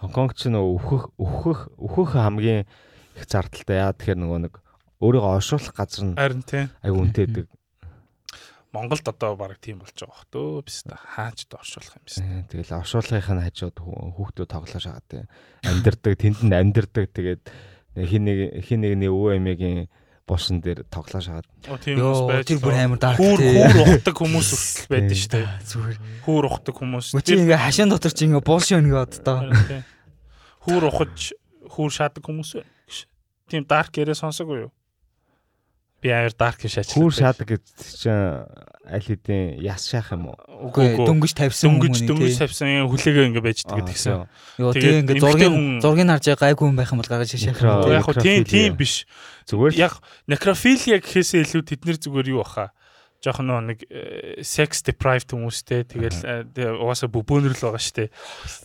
B: Хонконг ч нөө өөхөх өөхөх өөхөх хамгийн их зардалтай яа тэгэхээр нөгөө нэг өөрийгөө оршуулах газар нь
C: харин те.
B: айгу үнэтэйдэг.
C: Монголд одоо баг тийм болж байгаа бох төө биш та. Хаач доршуулах юм биш.
B: Э, Тэгэл оршуулгын хажууд хүү- хүүхдүүд тоглож байгаа те. Амьдэрдэг, тэнд нь амьдэрдэг тэгээд хин нэг хин нэгний өвөө эмээгийн буусан дээр тоглож хагаад
C: тийм
A: Йоо тэр бүр амар дарк
C: Хүүр
A: тий.
C: хүүр ухдаг хүмүүс хүртэл байдаг шүү дээ.
A: Зүгээр.
C: Хүүр ухдаг хүмүүс.
A: Мөчи ингээ хашаан дотор чи ингээ булшин ингээ оддоо.
C: Тийм. Хүүр ухаж хүүр шаадаг хүмүүс байна. Тийм дарк яриа сонсоогүй юу? Би амар dark юм шаач.
B: Хүүр шаадаг гэж чинь аль хэдийн яс шаах юм уу?
A: Үгүй дөнгөж тавьсан
C: дөнгөж дөнгөж тавьсан хүлээгээ ингээ байж байгаа гэсэн.
A: Йоо тэгээ ингээ зургийг зургийг харж байгаа гайгүй хүн байх юм бол гаргаж шишээх юм.
C: Яг хөө тийм тийм биш. Зүгээр яг некрофилия гэхээсээ илүү тэднэр зүгээр юу баха жоохон нэг sex deprived хүмүүстэй тэгэл угаасаа бөбөөнөр л байгаа штэ.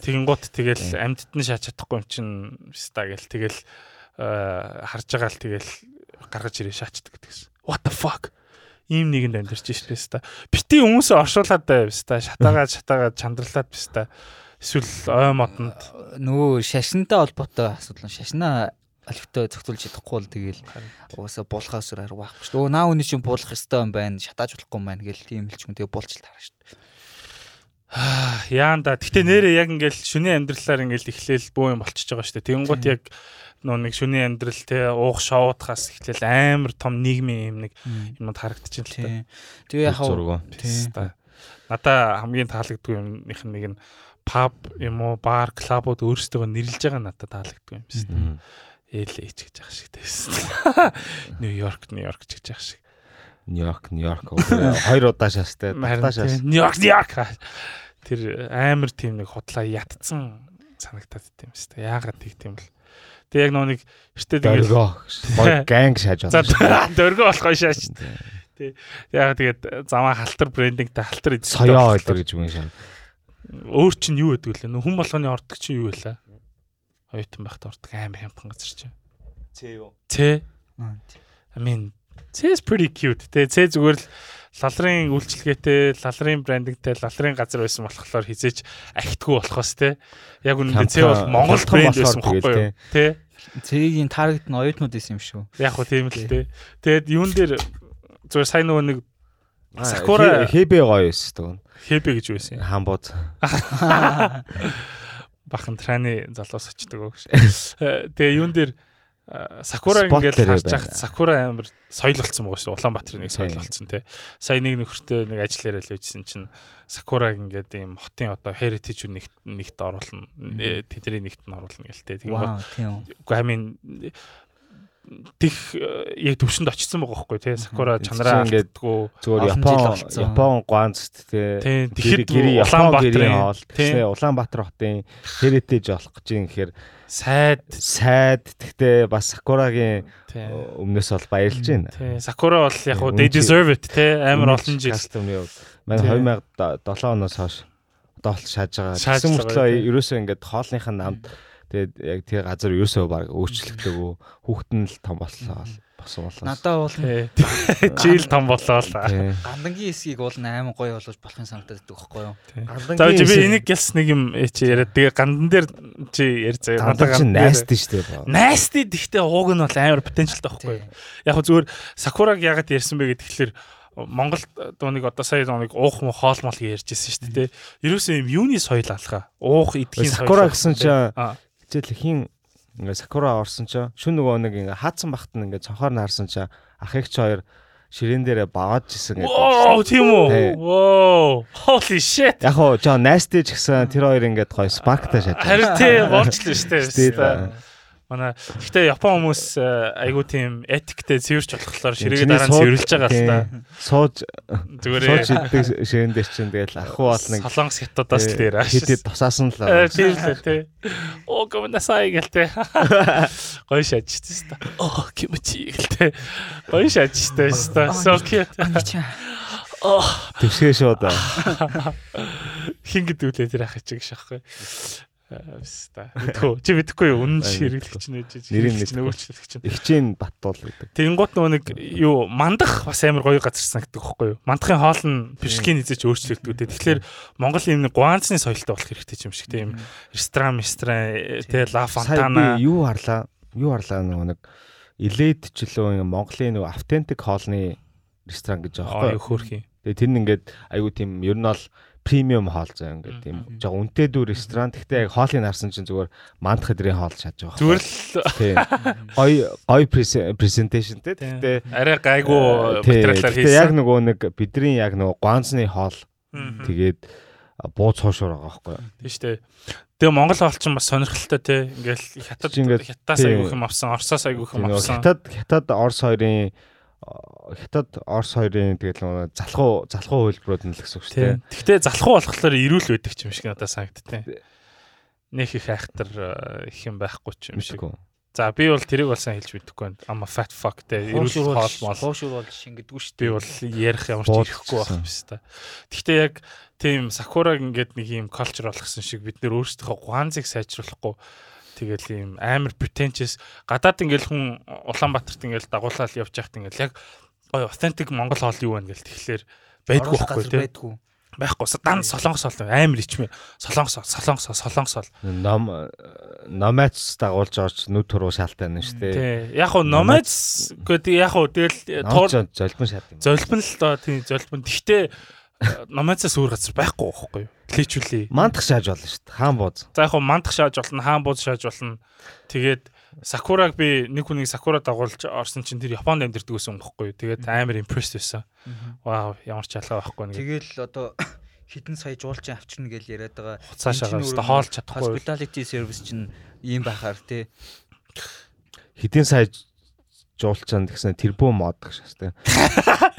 C: Тэгин гут тэгэл амьдд нь шаач чадахгүй юм чин ста гэл тэгэл харж байгаа л тэгэл гаргаж ирээ шаачдаг гэдэгсэн. What the fuck? Ийм нэгэнд амьдарч штэ ста. Бити хүмүүсээ оршуулад байв ста. Шатаагаад шатаагаад чандралаад бста. Эсвэл ой модонд
A: нөгөө шашинтай холбоотой асуудал. Шашнаа алифтай зохицуулж чадахгүй бол тэгэл угаасаа буулахаас өөр арга байхгүй шүү. Өө наа үний чинь буулах ёстой юм байна. Шатааж болохгүй юм байна гэл тийм л ч юм тэгээ буулж таарна шүү.
C: Яан да. Гэтэ нэрээ яг ингээл шүний амьдралаар ингээл эхлээл бөө юм болчихж байгаа шүү дээ. Тэнгууд яг нөө нэг шүний амьдрал те уух шоудахаас эхлээл амар том нийгмийн юм нэг юмд харагдчихээн л
A: та. Тэгээ яг
C: надаа хамгийн таалагддаг юмных нэг нь паб юм уу бар клабууд өөрсдөө нэрлж байгаа надад таалагддаг юм байна. LA ч гэж яах шиг тавьсан. Нью-Йорк, Нью-Йорк ч гэж яах шиг.
B: Нью-Йорк, Нью-Йорк хоёр удаа шаастай. Удаа шаас.
C: Нью-Йорк, Нью-Йорк. Тэр амар тийм нэг худлаа ятцсан санагтаад тийм шүү дээ. Яагаад тийг тийм л. Тэг яг нэг эртээ
B: тэгээд ганг шааж
C: байна. Дөргөө болохоо шааж. Тэг. Яг тэгээд замаа халтар брендингтэй халтар
B: соёо ойлор гэж үгэн шаа.
C: Өөр чинь юу гэдэг вэ? Хүн болгоны ордог чинь юу вэ? оюутан байхад ордог амар хямдхан газар чинь.
A: Цэ юу?
C: Цэ. I mean, Цэ is pretty cute. Тэ цэ зүгээр л лалрын үйлчлэгээтэй, лалрын брендингтэй, лалрын газар байсан болохоор хизээч ахтгүй болохоос те. Яг үнэндээ цэ бол Монгол брэнд байсан байхгүй юу? Тэ.
A: Цэгийн таргет нь оюутнууд байсан юм шүү.
C: Яг хөө тийм л те. Тэгээд юун дээр зүгээр сайн нөгөө нэг
B: Сакура хэбэ гоё байсан.
C: Хэбэ гэж байсан.
B: Хамбууд.
C: бахан траны залуус очдөг гэж. Тэгээ юун дээр Сакура ингээл харж байхад Сакура амар соёл болсон байгаа шүү. Улаанбаатарын нэг соёл болсон тий. Сая нэг нөхөртөө нэг ажил яриад л үйжсэн чинь Сакураг ингээд ийм хотын одоо heritage нэгт нэгт оруулна. Тэдний нэгт нь оруулна гэлтэй.
A: Тийм.
C: Үгүй амин тэх э, яг төвшөнд очсон байгаа байхгүй тий сакура чанараа
B: ингээд зүгээр Япон Япон ганц тий
C: тэгэхэд
B: Улаанбаатарын хоол тий Улаанбаатар хотын heritage болох гэж юм гэхээр
C: сайд
B: сайд тэгтээ бас сакурагийн өмнөөс бол баярлж байна.
C: Тий. Сакура бол яг уу they deserve it тий. Амар олон жил.
B: манай 2007 оноос хойш одоо бол шааж байгаа. Гэсэн мөртлөө ерөөсөө ингээд хоолных нь намд Тэгээд яг тэр газар ерөөсөө баг өөрчлөгдөөгүй хүүхэд нь л том боллоо босон болоо.
A: Надаа бол
C: жийл том болоо л.
A: Гандангийн эсгийг бол 8 гоё болгож болохын санагдаад байдаг байхгүй юу?
C: За би энийг ялс нэг юм чи яриад тэгээ гандан дээр чи яар заяа.
B: Гандан чи найстай шүү дээ.
C: Найстай гэхдээ ууг нь бол амар потенциалтай байхгүй юу? Яг хөө зүгээр Сакураг ягаад ярьсан бэ гэхээр Монгол дууныг одоо сая дууныг уух муу хоол мол ярьж ирсэн шүү дээ. Ерөөсөө юм юуны соёл алхаа. Уух идэхийн
B: соёл. Сакура гэсэн чинь хичээл хин ингээ сакура орсон чинь шүн нөгөө нэг ингээ хаацсан бахт нь ингээ цонхоор наарсан чинь ах эгч хоёр ширээн дээрээ багаад жисэн
C: гэдэг. Оо тийм үү. Воо. Holy shit.
B: Яг хоо жоо найстэй ч гэсэн тэр хоёр ингээд гоё спарктай шатсан.
C: Харин тий болчихлоо шүү дээ. Манай гэхдээ Япон хүмүүс э, айгуу тийм этиктэй цэвэрч болохоор ширээгээ дараа нь цэвэрлж байгаа л та.
B: Сууж зүгээр сууж иддэг ширээн дээр чинь тэгэл ахгүй бол нэг
C: Солонгос хятадаас л дээр
B: ааш. Хэдэд тусаасан л.
C: Тийм л тий. Оо гомнасай гэлтэй. Гоё шаажчихсан та. Оо кимчи гэлтэй. Гоё шаажчихсан та. So cute.
B: Оо. Тэгшээ шууд.
C: Хин гэдэг үлээ тэр ах чиг шахгүй. Авста. Мэдгүй. Чи мэдгүй юу? Үнэн ширэглэгч нэж.
B: Нэрийн нөгөөчлөгч. Игчийн Баттуул гэдэг.
C: Тэнгуут нөгөө нэг юу мандах бас амар гоё газар санагддаг байхгүй юу? Мандахын хоол нь бишкийн эзэж өөрчлөгддөг үү. Тэгэхээр Монгол юм нэг гуанцны соёлтой болох хэрэгтэй юм шиг тийм ресторан, ресторан, тэ ла фонтана.
B: Юу харлаа? Юу харлаа нөгөө нэг Илээд ч лөө Монголын нөгөө автентик хоолны ресторан гэж байгаа
C: байхгүй юу? Хөөрхий.
B: Тэгээ тэр нь ингээд айгуу тийм ер нь бол премиум хоол заа ингээд тийм жоо үнэтэй дүү ресторан. Гэхдээ яг хоолыг нарсан чинь зүгээр мандах хэдрийн хоол шааж байгаа.
C: Зүгээр л
B: тийм гой гой презентацийн те. Гэхдээ
C: арай гайгүй материалаар
B: хийсэн. Яг нөгөө нэг бидний яг нөгөө гуанцны хоол тэгээд бууз хоошоор байгаа байхгүй юу.
C: Тийм шүү дээ. Тэгээ Монгол хоол чинь бас сонирхолтой те. Ингээл хятад хятадаас айгүйх юм авсан, Оросоос айгүйх юм авсан.
B: Хятад хятад Орос хоёрын хятад Орос хоёрын тэгэл залхуу залхуу хөлбрүүд нь л гэсэн үг шүү дээ.
C: Гэхдээ залхуу болохоор ирүүл байдаг юм шиг надад санагдтыг. Нэх их айхтар их юм байхгүй ч юм шиг. За би бол тэрийг болсон хэлж мэдэхгүй байна. Ама fat fuck те
A: ирүүл хоол мол. Хоошур бол шингэдэггүй шүү
C: дээ. Би бол ярих ямар ч ирэхгүй байх юм шүү дээ. Гэхдээ яг тийм сакураг ингээд нэг юм culture болгосон шиг бид нөр өөрсдийнхөө гуанзыг сайжруулахгүй Тэгэл ийм амар pretentious. Гадаад ингээл хүн Улаанбаатарт ингээл дагуулаад явж байхад ингээл яг ой authentic Монгол хоол юу вэ? гэл тэгэхээр байдгүй байхгүй тийм байхгүй дан солонгос ол амар ичмээ. Солонгос солонгос солонгос ол
B: ном номац дагуулж орж нүд туруу шаалтай байна шүү дээ.
C: Яг хуу номац гэдэг яг хуу тэгэл
B: золбон шат
C: юм золбон л доо тий золбон. Гэхдээ номацаас өөр газар байхгүй байхгүй юу Кличүүлээ.
B: Мандах шааж болно шүү дээ. Хаан бууз.
C: За яг хуу мандах шааж болно, хаан бууз шааж болно. Тэгээд Сакураг би нэг хүнийг Сакура дагуулж орсон чинь тэр Японд амьдэрдэг гэсэн юм баггүй юу. Тэгээд амар импрессд байсан. Вау, ямар ч ялгаа байхгүй
A: нэг. Тэгэл одоо хитэн сая жуулчин авчирна гэж яриад байгаа.
C: Хуцаа шагаад хоолж чадахгүй.
A: Hospitality service чинь ийм байхаар те.
B: Хитэн сая жуулчаан гэсэн тэрбум мод гэж шээ.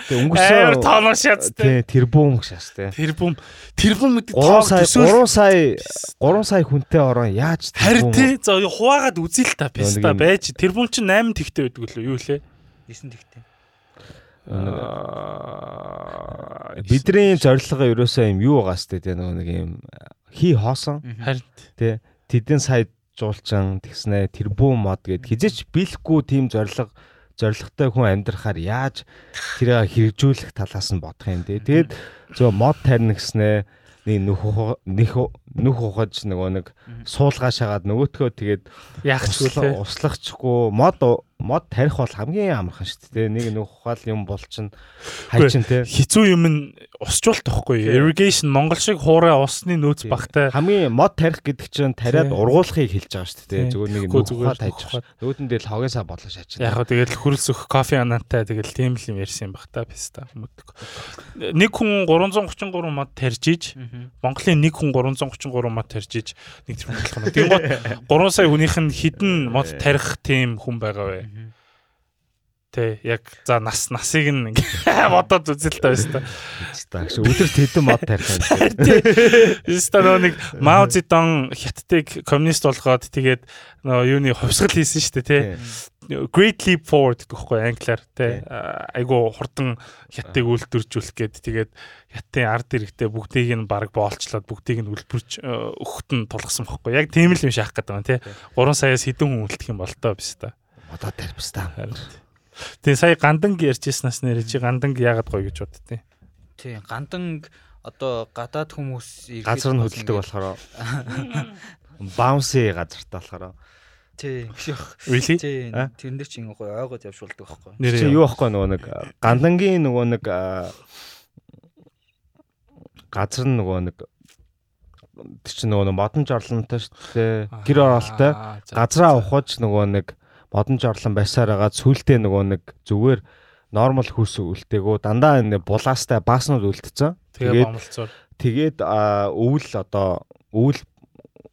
C: Тэгээ өнгөрсөн амар тооноо шаац
B: тий тэрбум гэж шээ.
C: Тэрбум тэрбум гэдэг
B: 3 сая 3 сая 3 сая хүнтэй орон яаж
C: харин тий за хуваагаад үзээ л та писта байж тэрбум чинь 8 тэгтэй байдаг лөө юу лээ
A: 9 тэгтэй.
B: Бидний зорилго ерөөсөө юм юу байгаа сте тий нэг юм хий хоосон.
C: Харин
B: тий тэдэн сая жуулчан тэгснэ тэрбум мод гэд хизээч биелэхгүй тийм зорилго зоригтой хүн амьдрахаар яаж тэрийг хэрэгжүүлэх талаас нь бодох юм дээ. Тэгээд зөв мод тарина гэснээ нэг нүх нөх нүх ухаж нөгөө нэг суулгаа шагаад нөгөөтгөө тэгээд
C: яах ч
B: услахчгүй мод мод тарих бол хамгийн амархан шүү дээ. Нэг нүх ухаал юм бол чин хайчин те.
C: Хизүү юм нь усчуулт тахгүй. Irrigation Монгол шиг хуурай усны нөөц багтай.
B: Хамгийн мод тарих гэдэг чинь тариад ургуулахыг хэлж байгаа шүү дээ. Зүгээр нэг нүх ухаа тайж. Нүүдэн дээр логосаа бодлоо шаачна.
C: Яг хөө тэгэл хөрөлсөх кофе анаантай тэгэл тийм л юм ярьсан юм бах та писта хүмүүдэг. Нэг хүн 333 мод тарьж иж Монголын нэг хүн 333 мод тарьж иж нэг тэр болох юм. Тэнгууд 3 сая хүнийх нь хідэн мод тарих тийм хүн байгаа вэ? Тэ яг за нас насыг нь ингээ бодоод үзэлтэй байсан
B: та. Тэгш өдөрт хэдэн мод тарих юм.
C: Тэс та нэг Мао Цзэдун хятадыг коммунист болгоод тэгээд нөө юуны хувьсгал хийсэн шүү дээ тий. Great leap forward гэдэг байхгүй англиар тий. Айгу хурдан хятадыг үйлдвэржүүлэх гээд тэгээд хятадын ард иргэдээ бүгдийг нь баг боолчлоод бүгдийг нь үлбэрч өгөхт нь тулгсан байхгүй. Яг тийм л юм шахах гэдэг юм тий. 3 саяас хэдэн хүн үлдэх юм бол тоо биш та.
B: Одоо тарбистаа.
C: Тэгээ сая ганданг ярьжсэнаас нэр чи ганданг яагаад гоё гэж боддتي.
A: Тий, ганданг одоо гадаад хүмүүс
B: газар нь хөдөлдөг болохоор баунси газартай болохоор
A: Тий.
C: Really?
A: Тий. Тэрэн дээр чи гоё ойгоод явшуулдаг байхгүй.
B: Чи юу байхгүй нөгөө нэг гандангийн нөгөө нэг газар нь нөгөө нэг тэр чинь нөгөө модон жорлонтой шүү дээ. Гэр оролттой газраа ухаж нөгөө нэг модон жорлон байсаар байгаа сүултээ нөгөө нэг зүгээр нормал хүйс үлдээгөө дандаа энэ булаастай бааснууд үлдсэн.
C: Тэгээд
B: тэгээд өвөл одоо өвөл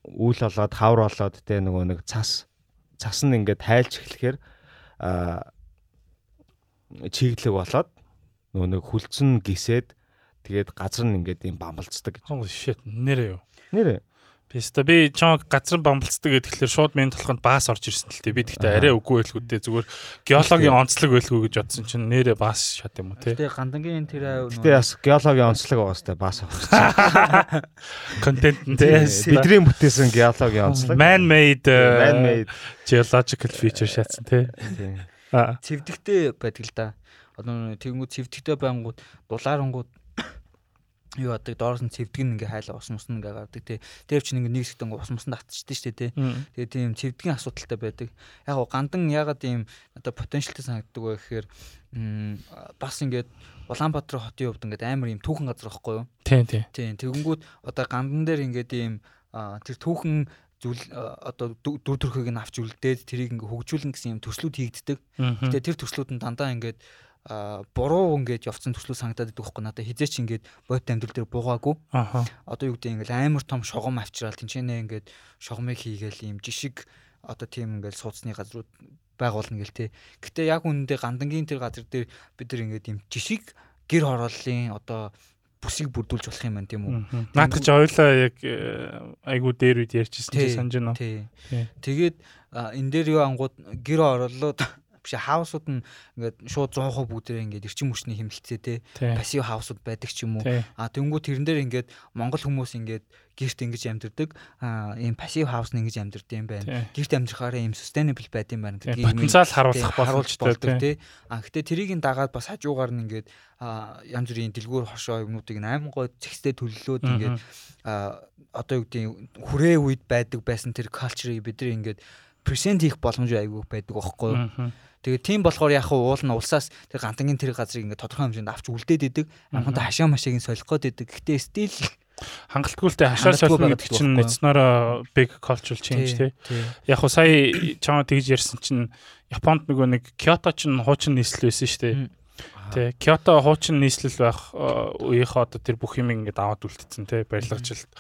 B: өвөл болоод хавар болоод тэ нөгөө нэг цас цас нь ингээд тайлж эхлэхээр чиглэг болоод нөгөө нэг хүлцэн гисээд тэгээд газар нь ингээд юм бамбалцдаг.
C: Oh shit нэрээ юу?
B: Нэрээ.
C: Писта би чамаг газар бамбалцдаг гэхэлэр шууд мен толгонд баас орж ирсэн л тээ. Би тэгтээ арай үгүй байлгүйдээ зүгээр геологийн онцлог байлгүй гэж бодсон чинь нэрээ баас шат юм уу те.
A: Тэгээ гандангийн тэр
B: Гэтэ бас геологийн онцлог байгаа сте баас авах.
C: Контент те.
B: Бидний бүтээсэн геологийн онцлог.
C: Man made
B: man made
C: geological feature шатсан те.
A: Цэвдэгтэй байдаг л да. Одоо тэгэнгүүт цэвдэгтэй байнгут дулаарангууд юу адаг доороос нь цэвдэг нь ингээ хайлаа ус мус ингээ гардаг тий. Тэр чинь ингээ нэг ингээ ус мус нь татчихдаг шүү дээ тий. Тэгээ тийм цэвдгийн асуудалтай байдаг. Яг гандан ягаад ийм одоо потенциалтай санагддаг вэ гэхээр бас ингээд Улаанбаатар хотын хувьд ингээд амар ийм түүхэн газар байхгүй юу?
C: Тий, тий.
A: Тий. Тэгэнгүүт одоо гандан дээр ингээд ийм тэр түүхэн зүйл одоо дүү төрхийг нь авч үлдээд тэрийг ингээ хөгжүүлнэ гэсэн юм төслүүд хийгддэг. Гэтэ тэр төслүүд нь дандаа ингээд буруу ингээд явцсан төслөө санагдаад байдаг байхгүй надад хизээч ингээд бодит амьдрал дээр буугаагүй.
C: Аа.
A: Одоо юу гэдэг ингээд амар том шогом авчраал тэнчэнэ ингээд шогомыг хийгээл ийм жишг одоо тийм ингээд суудсны газрууд байгуулна гэл те. Гэтэ яг үнэндээ гандангийн тэр газар дээр бид нар ингээд юм жишг гэр хорооллын одоо бүсийг бүрдүүлж болох юм байна тийм үү.
C: Наадах чи ойлаа яг айгуу дээр үед ярьжсэн чи санаж байна.
A: Тэгээд энэ дээр юу ангууд гэр хорооллоод биш хаусууд нь ингээд шууд 100% бүгдээ ингээд эрчим хүчний хэмнэлцээ те пассив хаусууд байдаг ч юм уу. А тэнгуү тэрэн дээр ингээд монгол хүмүүс ингээд гэрт ингэж амьдэрдэг. Ийм пассив хаус нь ингэж амьдэрдэг юм байна. Гэрт амьдрахаараа ийм sustainable байд юм байна.
C: Гэдгийг потенциал харуулах
A: боломжтой болдог те. а гэтээ тэрийг нь дагаад бас хажуугаар нь ингээд янз бүрийн дэлгүүр хошоо юмнуудыг айман гой зэгстэй төлөлөөд ингээд одоо юу гэдэг хүрээ үед байдаг байсан тэр culture-ыг бид нар ингээд present хийх боломж айгүй байдаг байхгүй юу? Тэгээд тийм болохоор яг уул нь улсаас тэр гантангийн тэр газрыг ингээд тодорхой хэмжээнд авч үлдээд идэг. Амханта хашаа машааг нь солих гээд идэг. Гэтэ стил
C: хангалтгүйтэй хашаа солино гэдэг чинь эцнороо big cultural change тий. Яг уу сая чамаа тэгж ярьсан чинь Японд нөгөө нэг Киото ч хуучин нийслэл байсан шүү дээ. Тэ Киото хуучин нийслэл байх үеийнхээ одоо тэр бүх юм ингээд аваад үлдсэн тий барилгажилт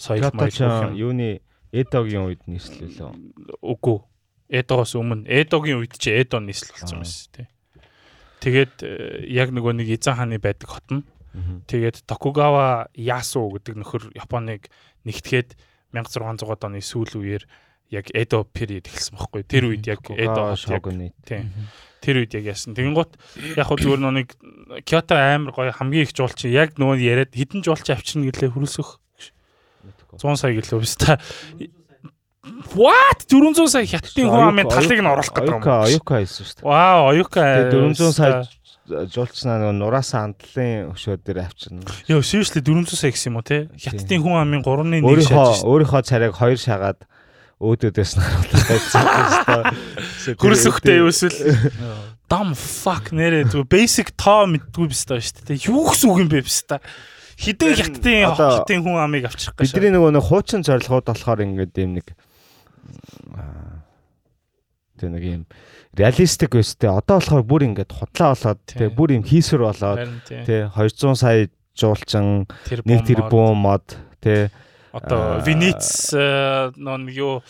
C: соёл
B: маяг юуны Эдогийн үед нийслэл
C: лөө. Үгүй Эдогоос өмнө Эдогийн үед чи Эдо нийслэл болсон байсан тий. Тэгээд э, яг нөгөө нэг Изан хааны байдаг хот нь тэгээд Токугава Ясу гэдэг нөхөр Японыг нэгтгээд 1600 оны сүүл үеэр яг Эдо период эхэлсэн байхгүй. Тэр үед яг Эдо
B: шогны
C: тий. Тэр үед яг яасан. Тэгэнгუთ яг хөө зүгээр нэг Киото амар гоё хамгийн их жуулч яг нөгөө яриад хідэн жуулч авчирна гэлээ хөрөлсөх 100 сая гэлээ өстө What 400 сая хятадын хүн амын талыг нь оруулах гэдэг юм.
B: Оюка оюка хийсэн шүү дээ.
C: Вау, оюка.
B: 400 сая жуулчнаа нөгөө нураасан андлын өшөө дээр авчирна.
C: Йоо, seriously 400 сая гэсэн юм уу те? Хятадын хүн амын 3-ны
B: 1 шааж. Өөрийнхөө царайг 2 шагаад өөдөөдөөс нь харуулах байсан.
C: Хөрс өгтэй юу эсвэл dam fuck нэрээ зү basic тоо мэдгүй биз дээ шүү дээ. Юу гэсэн үг юм бэ биз дээ? Хідэн хятадын хятадын хүн амыг авчрах гэж.
B: Бидний нөгөө нэг хуучин зорилгоод болохоор ингээд юм нэг тэг нэг юм реалистик өстэй одоо болохоор бүр ингээд худлаа болоод тэг бүр юм хийсвэр болоод тэг 200 сая жуулчин нэг тэрбум мод. тэг
C: одоо Венец нөө юу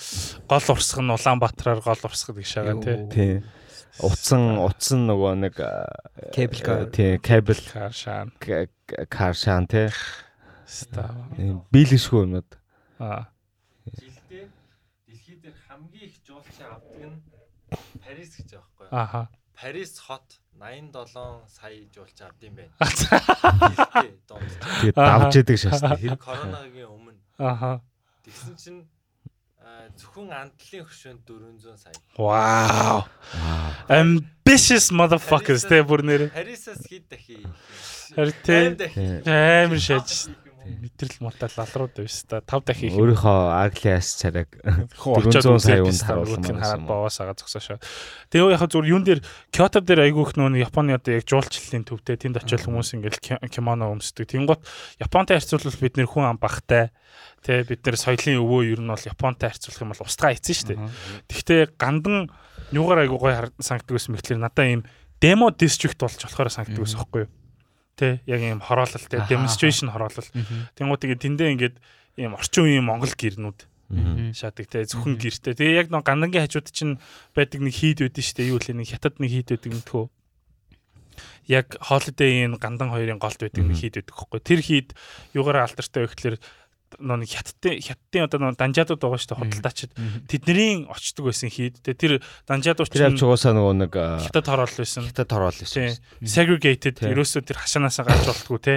C: гол урсгал нь Улаанбаатараар гол урсгал гэж шагаа
B: тий утсан утсан нөгөө нэг
A: кабел
B: тий кабел
C: кар шаан
B: кар шаан тий
C: ста
B: биелэшгүй юмуд
C: аа
D: Парис гэж байгаа байхгүй юу?
C: Аха.
D: Парис хот 87 сая жуулч авд юм байна.
B: Тэгээд давж идэг шаастай.
D: Тэр коронагийн өмнө.
C: Аха.
D: Тэгсэн чинь зөвхөн андлын хөшөөнд 400 сая.
C: Wow. Ambitious motherfuckers тэ бүр нэр.
D: Парисаас хэд дахин.
C: Харин тэ амар шаж мэдрэл муртал лалрууд биш та 5 дахин
B: их өөрийнхөө аглиас царайг 400 сая үнд харуулсан
C: хараад боос агаа зогсоошоо. Тэгээ яг зүгээр юун дээр Кёто дээр айгүйх нөө Японы одоо яг жуулчлалын төвтэй тэнд очиод хүмүүс ингээл кимоно өмсдөг. Тэнгуут Японтай харьцуулбал бид нэр хүн ам багтай тэ бид нэр соёлын өвөө ер нь бол Японтай харьцуулах юм бол устгаа эцэн дээ. Тэгвэл гандан юугаар айгуу гой сангдаг гэсэн мэтлэр надаа ийм демо дистрикт болж болохоор сангдаг гэсэн байхгүй юу? Тэ яг ийм хороолол тэ demonstration хороолол. Тэнгуут тэгээд тэндээ ингээд ийм орчин үеийн Монгол гэрнүүд шаадаг те зөвхөн гэртэй. Тэгээ яг нэг гандангийн хажууд чинь байдаг нэг хийд үүдэн штэ юу лээ нэг хятад нэг хийд үүдэн мэдхүү. Яг holiday-ийн гандан хоёрын голд байдаг нэг хийд үүдэх хэвгүй. Тэр хийд юугаараа алдартай вэ гэхэлэр нэг хятадын хятадын одоо нэг данжаадууд байгаа шүү дээ худалдаачид тэдний очдөг байсан хийд тэр данжаадууд
B: чинь авч угаасаа нөгөө нэг
C: хятад хороол байсан.
B: хятад хороол байсан.
C: Segregated ерөөсөө тэр хашаанаасаа гарч болтгоо те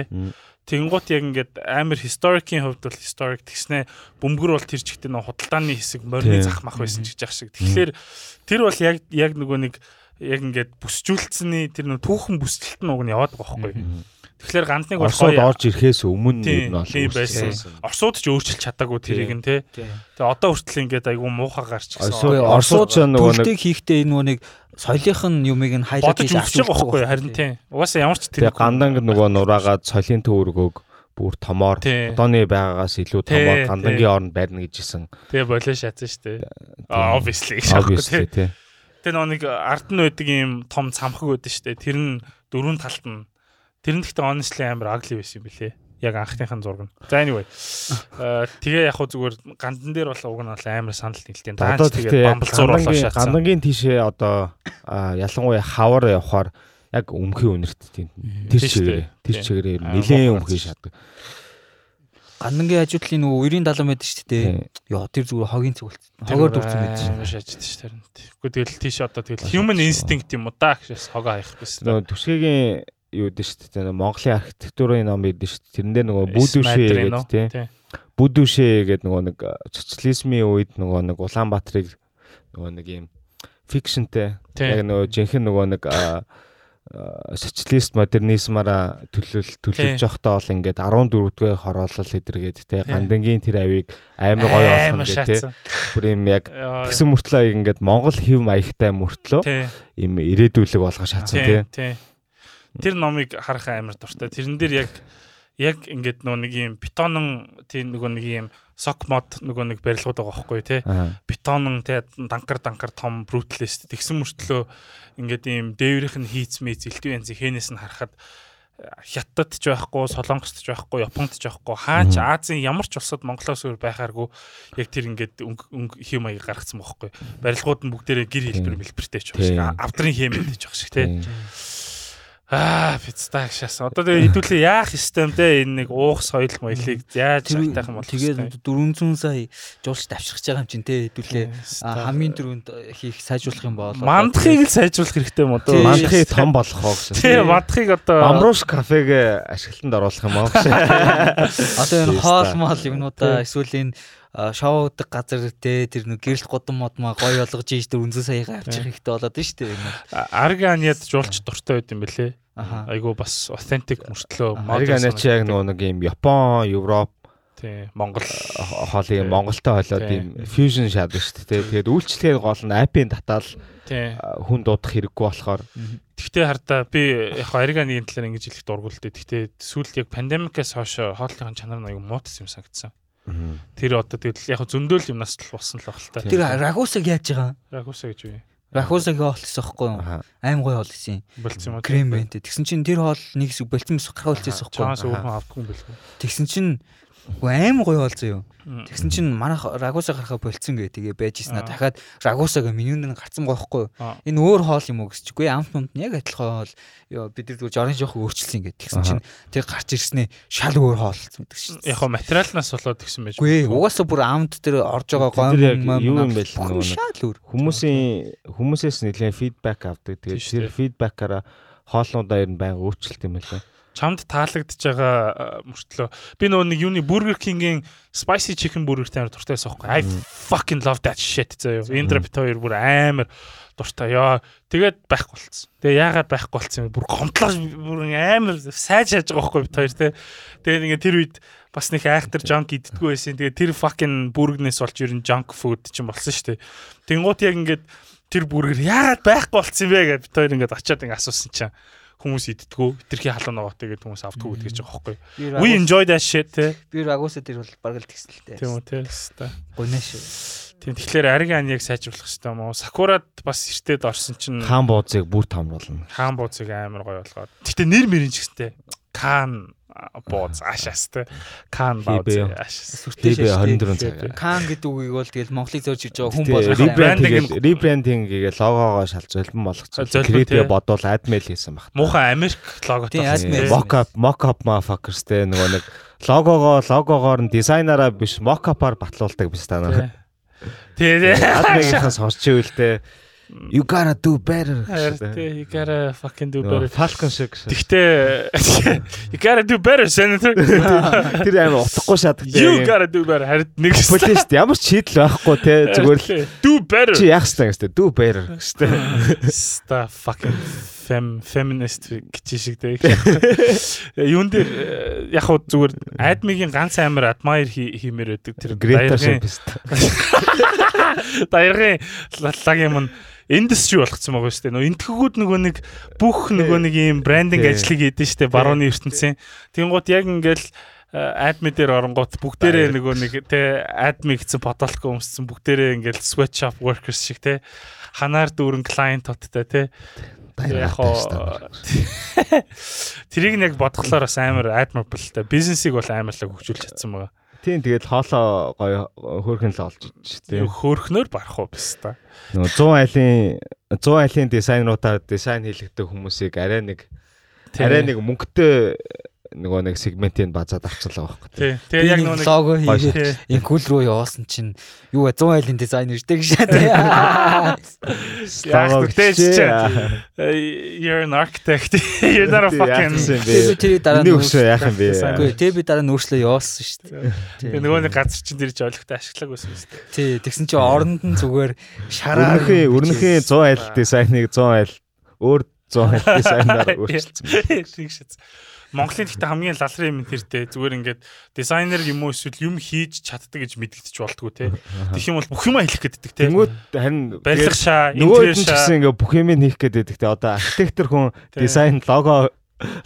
C: Тэнгуут яг ингээд амар historic-ийн хувьд бол historic тэгснэ. Бөмбөр бол тэр чигтээ нэг худалдааны хэсэг морины зах мах байсан гэж яах шиг. Тэгэхээр тэр бол яг яг нөгөө нэг яг ингээд бүсчүүлцсэний тэр нэг түүхэн бүсчлэлт нь уг нь яваад байгаа байхгүй. Тэгэхээр гандныг бол
B: Оросод орж ирэхээс өмнө
C: нь бол байсан. Оросууд ч өөрчилж чадаагүй тэрийг нь те. Тэгээ одоо хүртэл ингээд айгүй муухай гарч
B: гисэн. Оросууд ч
A: нөгөө нэг хийхдээ нөгөө нэг соёлынх нь юмыг нь хайлайт
C: хийж авч байгаа байхгүй харин тийм. Угаасаа ямар ч
B: тэр ганданг нөгөө нураагаад соёлын төвөргөөг бүр томоор одооны байгаагаас илүү томоор гандангийн оронд байрна гэжсэн.
C: Тэгээ болоо шатсан шүү дээ. Obviously
B: obviously тий.
C: Тэгээ нөгөө нэг ард нь байдаг юм том цамхаг байдаг шүү дээ. Тэр нь дөрөв талд нь Тэр нь гэхдээ honestly амар ugly байсан юм билэ. Яг анхныхын зураг нь. За anyway. Аа тэгээ яг хуу зүгээр гандан дээр бол уг нь бол амар санал нийлтэй.
B: Одоо тэгээ бамбалцуур болоо шатсан. Гандангийн тийшээ одоо ялангуяа хавар явахаар яг өмхий үнэрт тийм тэр чигээр тэр чигээр нэлээд өмхий шатдаг.
A: Гандангийн ажилтлын нөгөө 90 70 мэдэн шүү дээ. Йоо тэр зүгээр хогийн цогт. Хогоор дүүрсэн мэдэн шүү.
C: Шааждаг шүү дээ. Тэгэхгүй тэгэл тийш одоо тэгэл human instinct юм уу да гэхээс хогоо хаях гэсэн.
B: Нөгөө төсгийн юу дээ шүү дээ. Монголын архитектурын ном байдаг шүү дээ. Тэрэн дээр нөгөө бүдүүшээ гэдэг тийм. Бүдүүшээ гэдэг нөгөө нэг социализмын үед нөгөө нэг Улаанбаатарыг нөгөө нэг юм фикшнтэй яг нөгөө жинхэнэ нөгөө нэг социалист модернизмаараа төлөөл төлөвлөж явахдаа бол ингээд 14 дугаар хороолол эдэргээд те гандангийн тэр авийг амар гоё болгоно гэх те бүр юм яг тэгсэн мөртлөө ингээд Монгол хэв маягтай мөртлөө юм ирээдүүлэг болгож шатсан те
C: Тэр номыг харах амар дуртай. Тэрэн дээр яг яг ингээд нөгөө нэг юм бетонон тийм нөгөө нэг юм сок мод нөгөө нэг барилгууд байгаа байхгүй тий. Бетонон тий данкар данкар том брутлист тэгсэн мөртлөө ингээд ийм дээврийнх нь хийц мэз элтүү янзын хээнээс нь харахад хятадд ч байхгүй, солонгост ч байхгүй, японд ч байхгүй, хаач Азийн ямар ч улсад Монголоос өөр байхааргүй яг тэр ингээд хэм маяг гаргацсан байхгүй. Барилгууд нь бүгдээрээ гэр хэлбэр мэлбэртэй ч байх шиг, авдрын хэмэд ч байх шиг тий. Аа, пиццаг шас. Одоо тэгээ хэдүүлээ яах юм те? Энэ нэг уух соёл моёлыг яаж шатах юм бол
A: тэгээд 400 сая жуулч тавьчихж байгаа юм чинь те хэдүүлээ. Хамгийн дөрөнд хийх сайжруулах юм бол
C: мандахыг л сайжруулах хэрэгтэй юм одоо.
B: Мандахыг том болгох оо гэсэн.
C: Тийм мандахыг одоо
B: Амруш кафег ашиглалтанд оруулах юм аа. Гэж.
A: Одоо энэ хоол мол юмнуудаа эсвэл энэ шоудаг газар те тэр нэг гэрэл годон модмаа гоё болгож ийж 400 саяга авчих хэрэгтэй болоод нь шүү дээ.
C: Арганиад жуулч дуртай байд юм бэлээ. Айгу бас authentic мөртлөө
B: Арганиа чи яг нэг юм Япон, Европ
C: тий Монгол
B: хоолыг Монголтой хоолоод юм fusion шаадаг шүү дээ. Тэгээд үйлчлэгээр гол нь апийн татаал хүн дуудах хэрэггүй болохоор
C: Тэгтээ хардаа би яг ариганы талаар ингэж хэлэх дургуул дээ. Тэгтээ сүүлд яг пандемикээс хойш хооллын чанар нь аюу муутсан юм санагдсан. Тэр одоо тэгэл яг зөндөөл юмнаас л болсон л баг л та.
A: Тэр рагусаг яаж байгаа?
C: Рагуса гэж юу?
A: Рагусаг олсон байхгүй юу? Аим гоё олсон.
C: Болцсон юм уу?
A: Крем бэнт. Тэгсэн чинь тэр хоол нэг хэсэг болцсон мэс гарах болчихсон байхгүй юу?
C: Чаас өөрхөн авахгүй юм бэлгүй.
A: Тэгсэн чинь аим гоё олсон юу? Тэгсэн чинь манайх рагуса гарахаа болцсон гэ тэгээ байж ийснаа дахиад рагусага менюнд нь гарцсан гоохгүй. Энэ өөр хоол юм уу гэсчгүй амт юмд нь яг адилхан хоол бид нар зүгээр жорын жоох өөрчлөсөн гэ. Тэгсэн чинь тэг гарч ирснээ шал өөр хоол гэдэг чинь.
C: Яг хоо материалнаас болоод тэгсэн байж.
A: Үгүй угаасаа бүр амт дээр орж байгаа
B: юу юм бэ л нөгөө хүмүүсийн хүмүүсээс нэлээд фидбек авдаг. Тэгээд тэр фидбекаараа хоолнуудаа ер нь байнга өөрчлөлт юм байна
C: чамд таалагдж байгаа мөртлөө би нөгөө нэг юуны Burger King-ийн spicy chicken burger-тэй амар дуртай байсан байхгүй. I fucking love that shit заяа. Индрапт хоёр бүр амар дуртай. Яа, тэгээд байхгүй болцсон. Тэгээ яагаад байхгүй болцсон юм? Бүр гомдлоо бүр амар сайж шааж байгаа байхгүй бит хоёр те. Тэгээд ингээ тэр үед бас нэг айхтар junk иддггүй байсан. Тэгээд тэр fucking burger-нээс болж ер нь junk food ч юм болсон шүү дээ. Тэнгуут яг ингээд тэр бүргэр яагаад байхгүй болцсон юм бэ гэж бит хоёр ингээд очиад ингээ асуусан чинь хүмүүс иддгүү тэрхий халуун ногоотой гэдэг хүмүүс автгүй гэдэг ч байгаа байхгүй. We enjoy that shit те.
A: Би рагуса тэр бол бараг л тэгсэлтэй.
C: Тийм үү те.
A: Гонэш.
C: Тийм тэгэхээр аригийн аныг сайжруулах хэрэгтэй юм уу? Сакурад бас эртээд орсон чинь
B: хаан бууцыг бүр тамруулна.
C: Хаан бууцыг амар гоё болгоод. Гэтэ нэр мэрэн ч гэстэй. Кан бооз ашаас те. Кан бооз ашаас
B: сүртэй 24 цаг
A: кан гэдэг үгийг бол тэгэл Монголыг зорж ирж байгаа хүн бол
B: ребрендинг ребрендинг гээ логогоо шалж золбон болгоцсон кредитээ бодвол адмейл хийсэн баг.
C: Муухай америк логотой
B: мокап мокап motherfuckers те нөгөө нэг логогоо логогоор нь дизайнераа биш мокапаар батлуулдаг биш та нар.
C: Тий.
B: Адмейлээс сонсч ивэл те You gotta do better.
C: You gotta fucking do better.
B: Falcon шиг.
C: Гэхдээ you gotta do better senator.
B: Тэр амар утгагүй шатдаг.
C: You gotta do better. Харин нэг
B: полист ямар ч шийдэл байхгүй те зүгээр л
C: do better.
B: Чи яах вэ гэжтэй do better гэжтэй.
C: Ста fucking fem feminist гэж шиг те. Юун дээр яг хуу зүгээр адмигийн ганц амар admire хиймээр байдаг тэр
B: даяргийн
C: даяргийн лагийн мань индастри болгоцсон байгаа шүү дээ. Нөө энтхгүүд нөгөө нэг бүх нөгөө нэг ийм брендинг ажлыг хийдэж штэ барууны ертөнцийн. Тэнгууд яг ингээл адми дээр оронгууд бүгдээрээ нөгөө нэг те адми гэсэн потолко өмссөн бүгдээрээ ингээл sweatshop workers шиг те ханаар дүүрэн клиент хоттой те Яг хоо Тэрийг нэг бодглохлоор бас амар admirable та. Бизнесийг бол амарлаг хөгжүүлж чадсан байгаа.
B: Тийм тэгээд хоолоо гоё хөөрхөн л олж ич тээ.
C: Хөөрхнөөр барах уу биш та.
B: Нөгөө 100 айлын 100 айлын дизайнеруудаар дизайн хийлэгдэх хүмүүсийг арай нэг арай нэг мөнгөтэй нөгөө нэг сегментийг базаад авчлаа байхгүй.
C: Тий. Тэгээ яг нөгөө
A: лого хийгээд инкул руу явуулсан чинь юу вэ 100 айлын дизайнер дээ гэж тий.
C: Яг тэгтээ чи you're an architect. You're not a fucking
A: тэрийг дараа
B: нь өгшөө яах юм бэ?
A: Үгүй тий би дараа нь өөрчлөө явуулсан шүү дээ.
C: Тэгээ нөгөө нэг газар чинь дэрж ойлгохтой ашиглаг байсан шүү дээ.
A: Тий. Тэгсэн чи оронд нь зүгээр шараа
B: өрнөхийн өрнөхийн 100 айл дизайныг 100 айл өөр 100 айл дизайнаар өөрчилсөн.
C: Тэг шээ. Монголын гэхдээ хамгийн лалрын юм тэртэй зүгээр ингээд дизайнер юм уу эсвэл юм хийж чаддаг гэж мэдэгдэж болтгоо те. Тэгэх юм бол бүх юма хэлэх гэдэг те.
B: Тэнгүүд харин
C: барилга шаа,
B: интерьер шаа гэсэн ингээд бүх юм хийх гэдэг те. Одоо архитектор хүн дизайн лого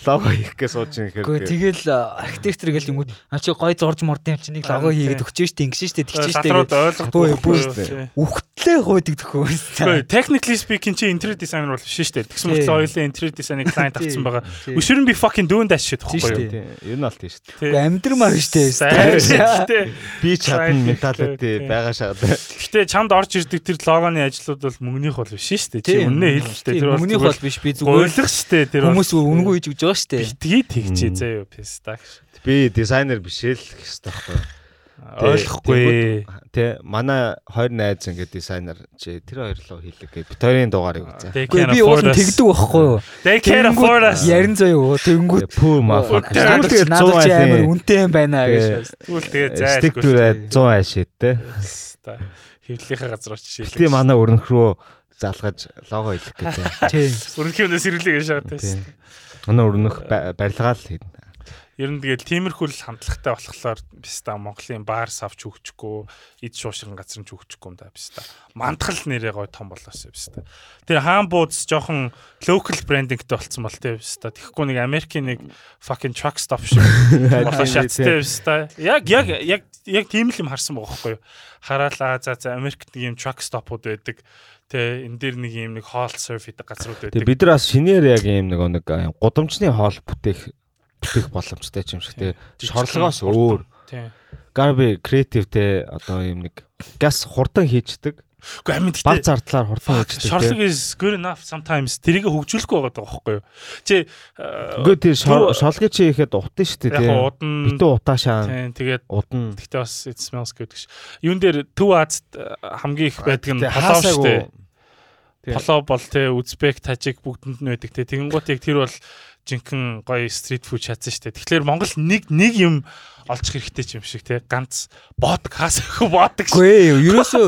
B: лого хийх гэж сууж байгаа хэрэг.
A: Гэхдээ тэгэл архитектор гэл юм уу а чи гой зурж мурд юм чи нэг лого хийгээд өгч штэ ингэсэн штэ тэгчих штэ
C: ойлгохгүй
A: үхтлээ хойдаг төхөө.
C: Гэхдээ technically speaking чи interior designer бол биш штэ. Тэгсэн мэт хоёулаа interior design-ыг client авсан байгаа. Shouldn't be fucking doing that shit
B: гэхгүй юу? Ер нь алт тийм
A: штэ. Амьдрмаар штэ.
B: Би чадна mentality байгаа шахаад.
C: Гэхдээ чамд орж ирдэг тэр логоны ажлууд бол мөнгөнийх бол биш штэ. Чи үнэ хэл штэ.
A: Тэр мөнгөнийх бол биш би зүгээр
C: ойлгох штэ. Тэр
A: хүмүүс үнгүй хийж өгч байгаа шүү дээ.
C: Битгий тэгчээ заяа пистак.
B: Би дизайнер биш л гэх хэрэгтэй.
C: Ойлгохгүй.
B: Тэ манай хоёр найз ингээд дизайнер чи тэр хоёр руу хийлэг гэ. Бит хоёрын дугаарыг үзээ.
A: Би уул нь тэгдэг байхгүй юу?
C: They can afford us.
A: Ярин заяа юу? Тэнгүүд
B: пүү мафак.
A: Тэгээд 100 амар үнэтэй юм байна гэж.
C: Тэгвэл тэгээд зайлшгүй.
B: Стик түрээ 100 ашиг те.
C: Хэвлэлийнхаа газар очиж
B: шилээ. Тийм манай өрнөх рүү залгаж лого хэлэх гэдэг.
A: Тийм.
C: Өрнөхийн өнөөс ирүүлээ гэж шаардсан.
B: Манай өрнөх барилгаа л хийн.
C: Ер нь тэгэл тиймэрхүү л хандлагатай болохоор биста Монголын баар савч хөгжихгүй, эд шуушрын газар нь хөгжихгүй юм да биста. Мандахал нэрээ гой том болоосоо биста. Тэр хаан бууз жоохон local brandingтэй болцсон бол тэ биста. Тэгэхгүй нэг Америкийн нэг fucking truck stop шиг болоо шаттай биста. Яг яг яг яг тийм л юм харсан байгаа байхгүй юу? Хараалаа за за Америкт нэг юм truck stop-ууд байдаг. Тэ энэ дээр нэг юм нэг хоол серв хийдэг газрууд байдаг.
B: Тэг бид нар бас шинээр яг юм нэг нэг гудамжны хоол бүтээх бүтээх боломжтой юм шиг те шорлогоос өөр. Garbi creative те одоо юм нэг газ хурдан хийждэг.
C: Гэхдээ амин
B: баг зардлаар хурдан хийждэг.
C: Шорлог is good enough sometimes. Тэрийг хөгжүүлэхгүй байгаа байхгүй юу? Чи
B: Үгүй тэр шорлогийг чи ихэд утна шүү дээ те. Битүү утаашаа.
C: Тэгээд
B: удна.
C: Гэхдээ бас it smells good гэж. Юун дээр Төв Азад хамгийн их байдаг нь полоо шүү дээ. Полоо бол те Узбек, Тажик бүгдэнд нь байдаг те. Тэгэнгუთ яг тэр бол жинхэнэ гоё стрит фуд чадсан дээ. Тэгэхээр Монгол нэг нэг юм олчих хэрэгтэй юм шиг те. Ганц бод хас боодаг
A: шүү. Үгүй ээ, ерөөсөө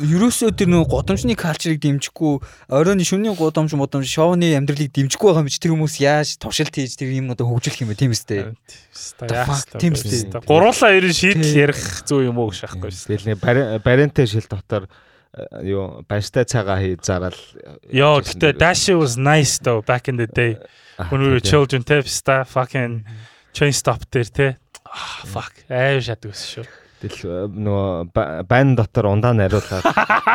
A: ерөөсөө тэр нэг годамжны калчрыг дэмжихгүй, оройн шөнийн годамж модамж шоуны амьдралыг дэмжихгүй байгаа юм чи тэр хүмүүс яаж туршилт хийж тэр юм одоо хөгжүүлэх юм бэ тийм үстэй. Тийм үстэй.
C: Гуруулаа ерэн шийдэл ярих зүү юм уу гэж байхгүй шүү.
B: Тэгэл нэг барентэй шил дотор юу баяртай цагаа хий зарал
C: Йоо гэтээ Dash was nice though back in the day. When we were children те ста fucking chain stop дээр те ah fuck. Аав шатдаг ус шүү.
B: Тэгэл нөгөө байн дотор ундаа нариулаад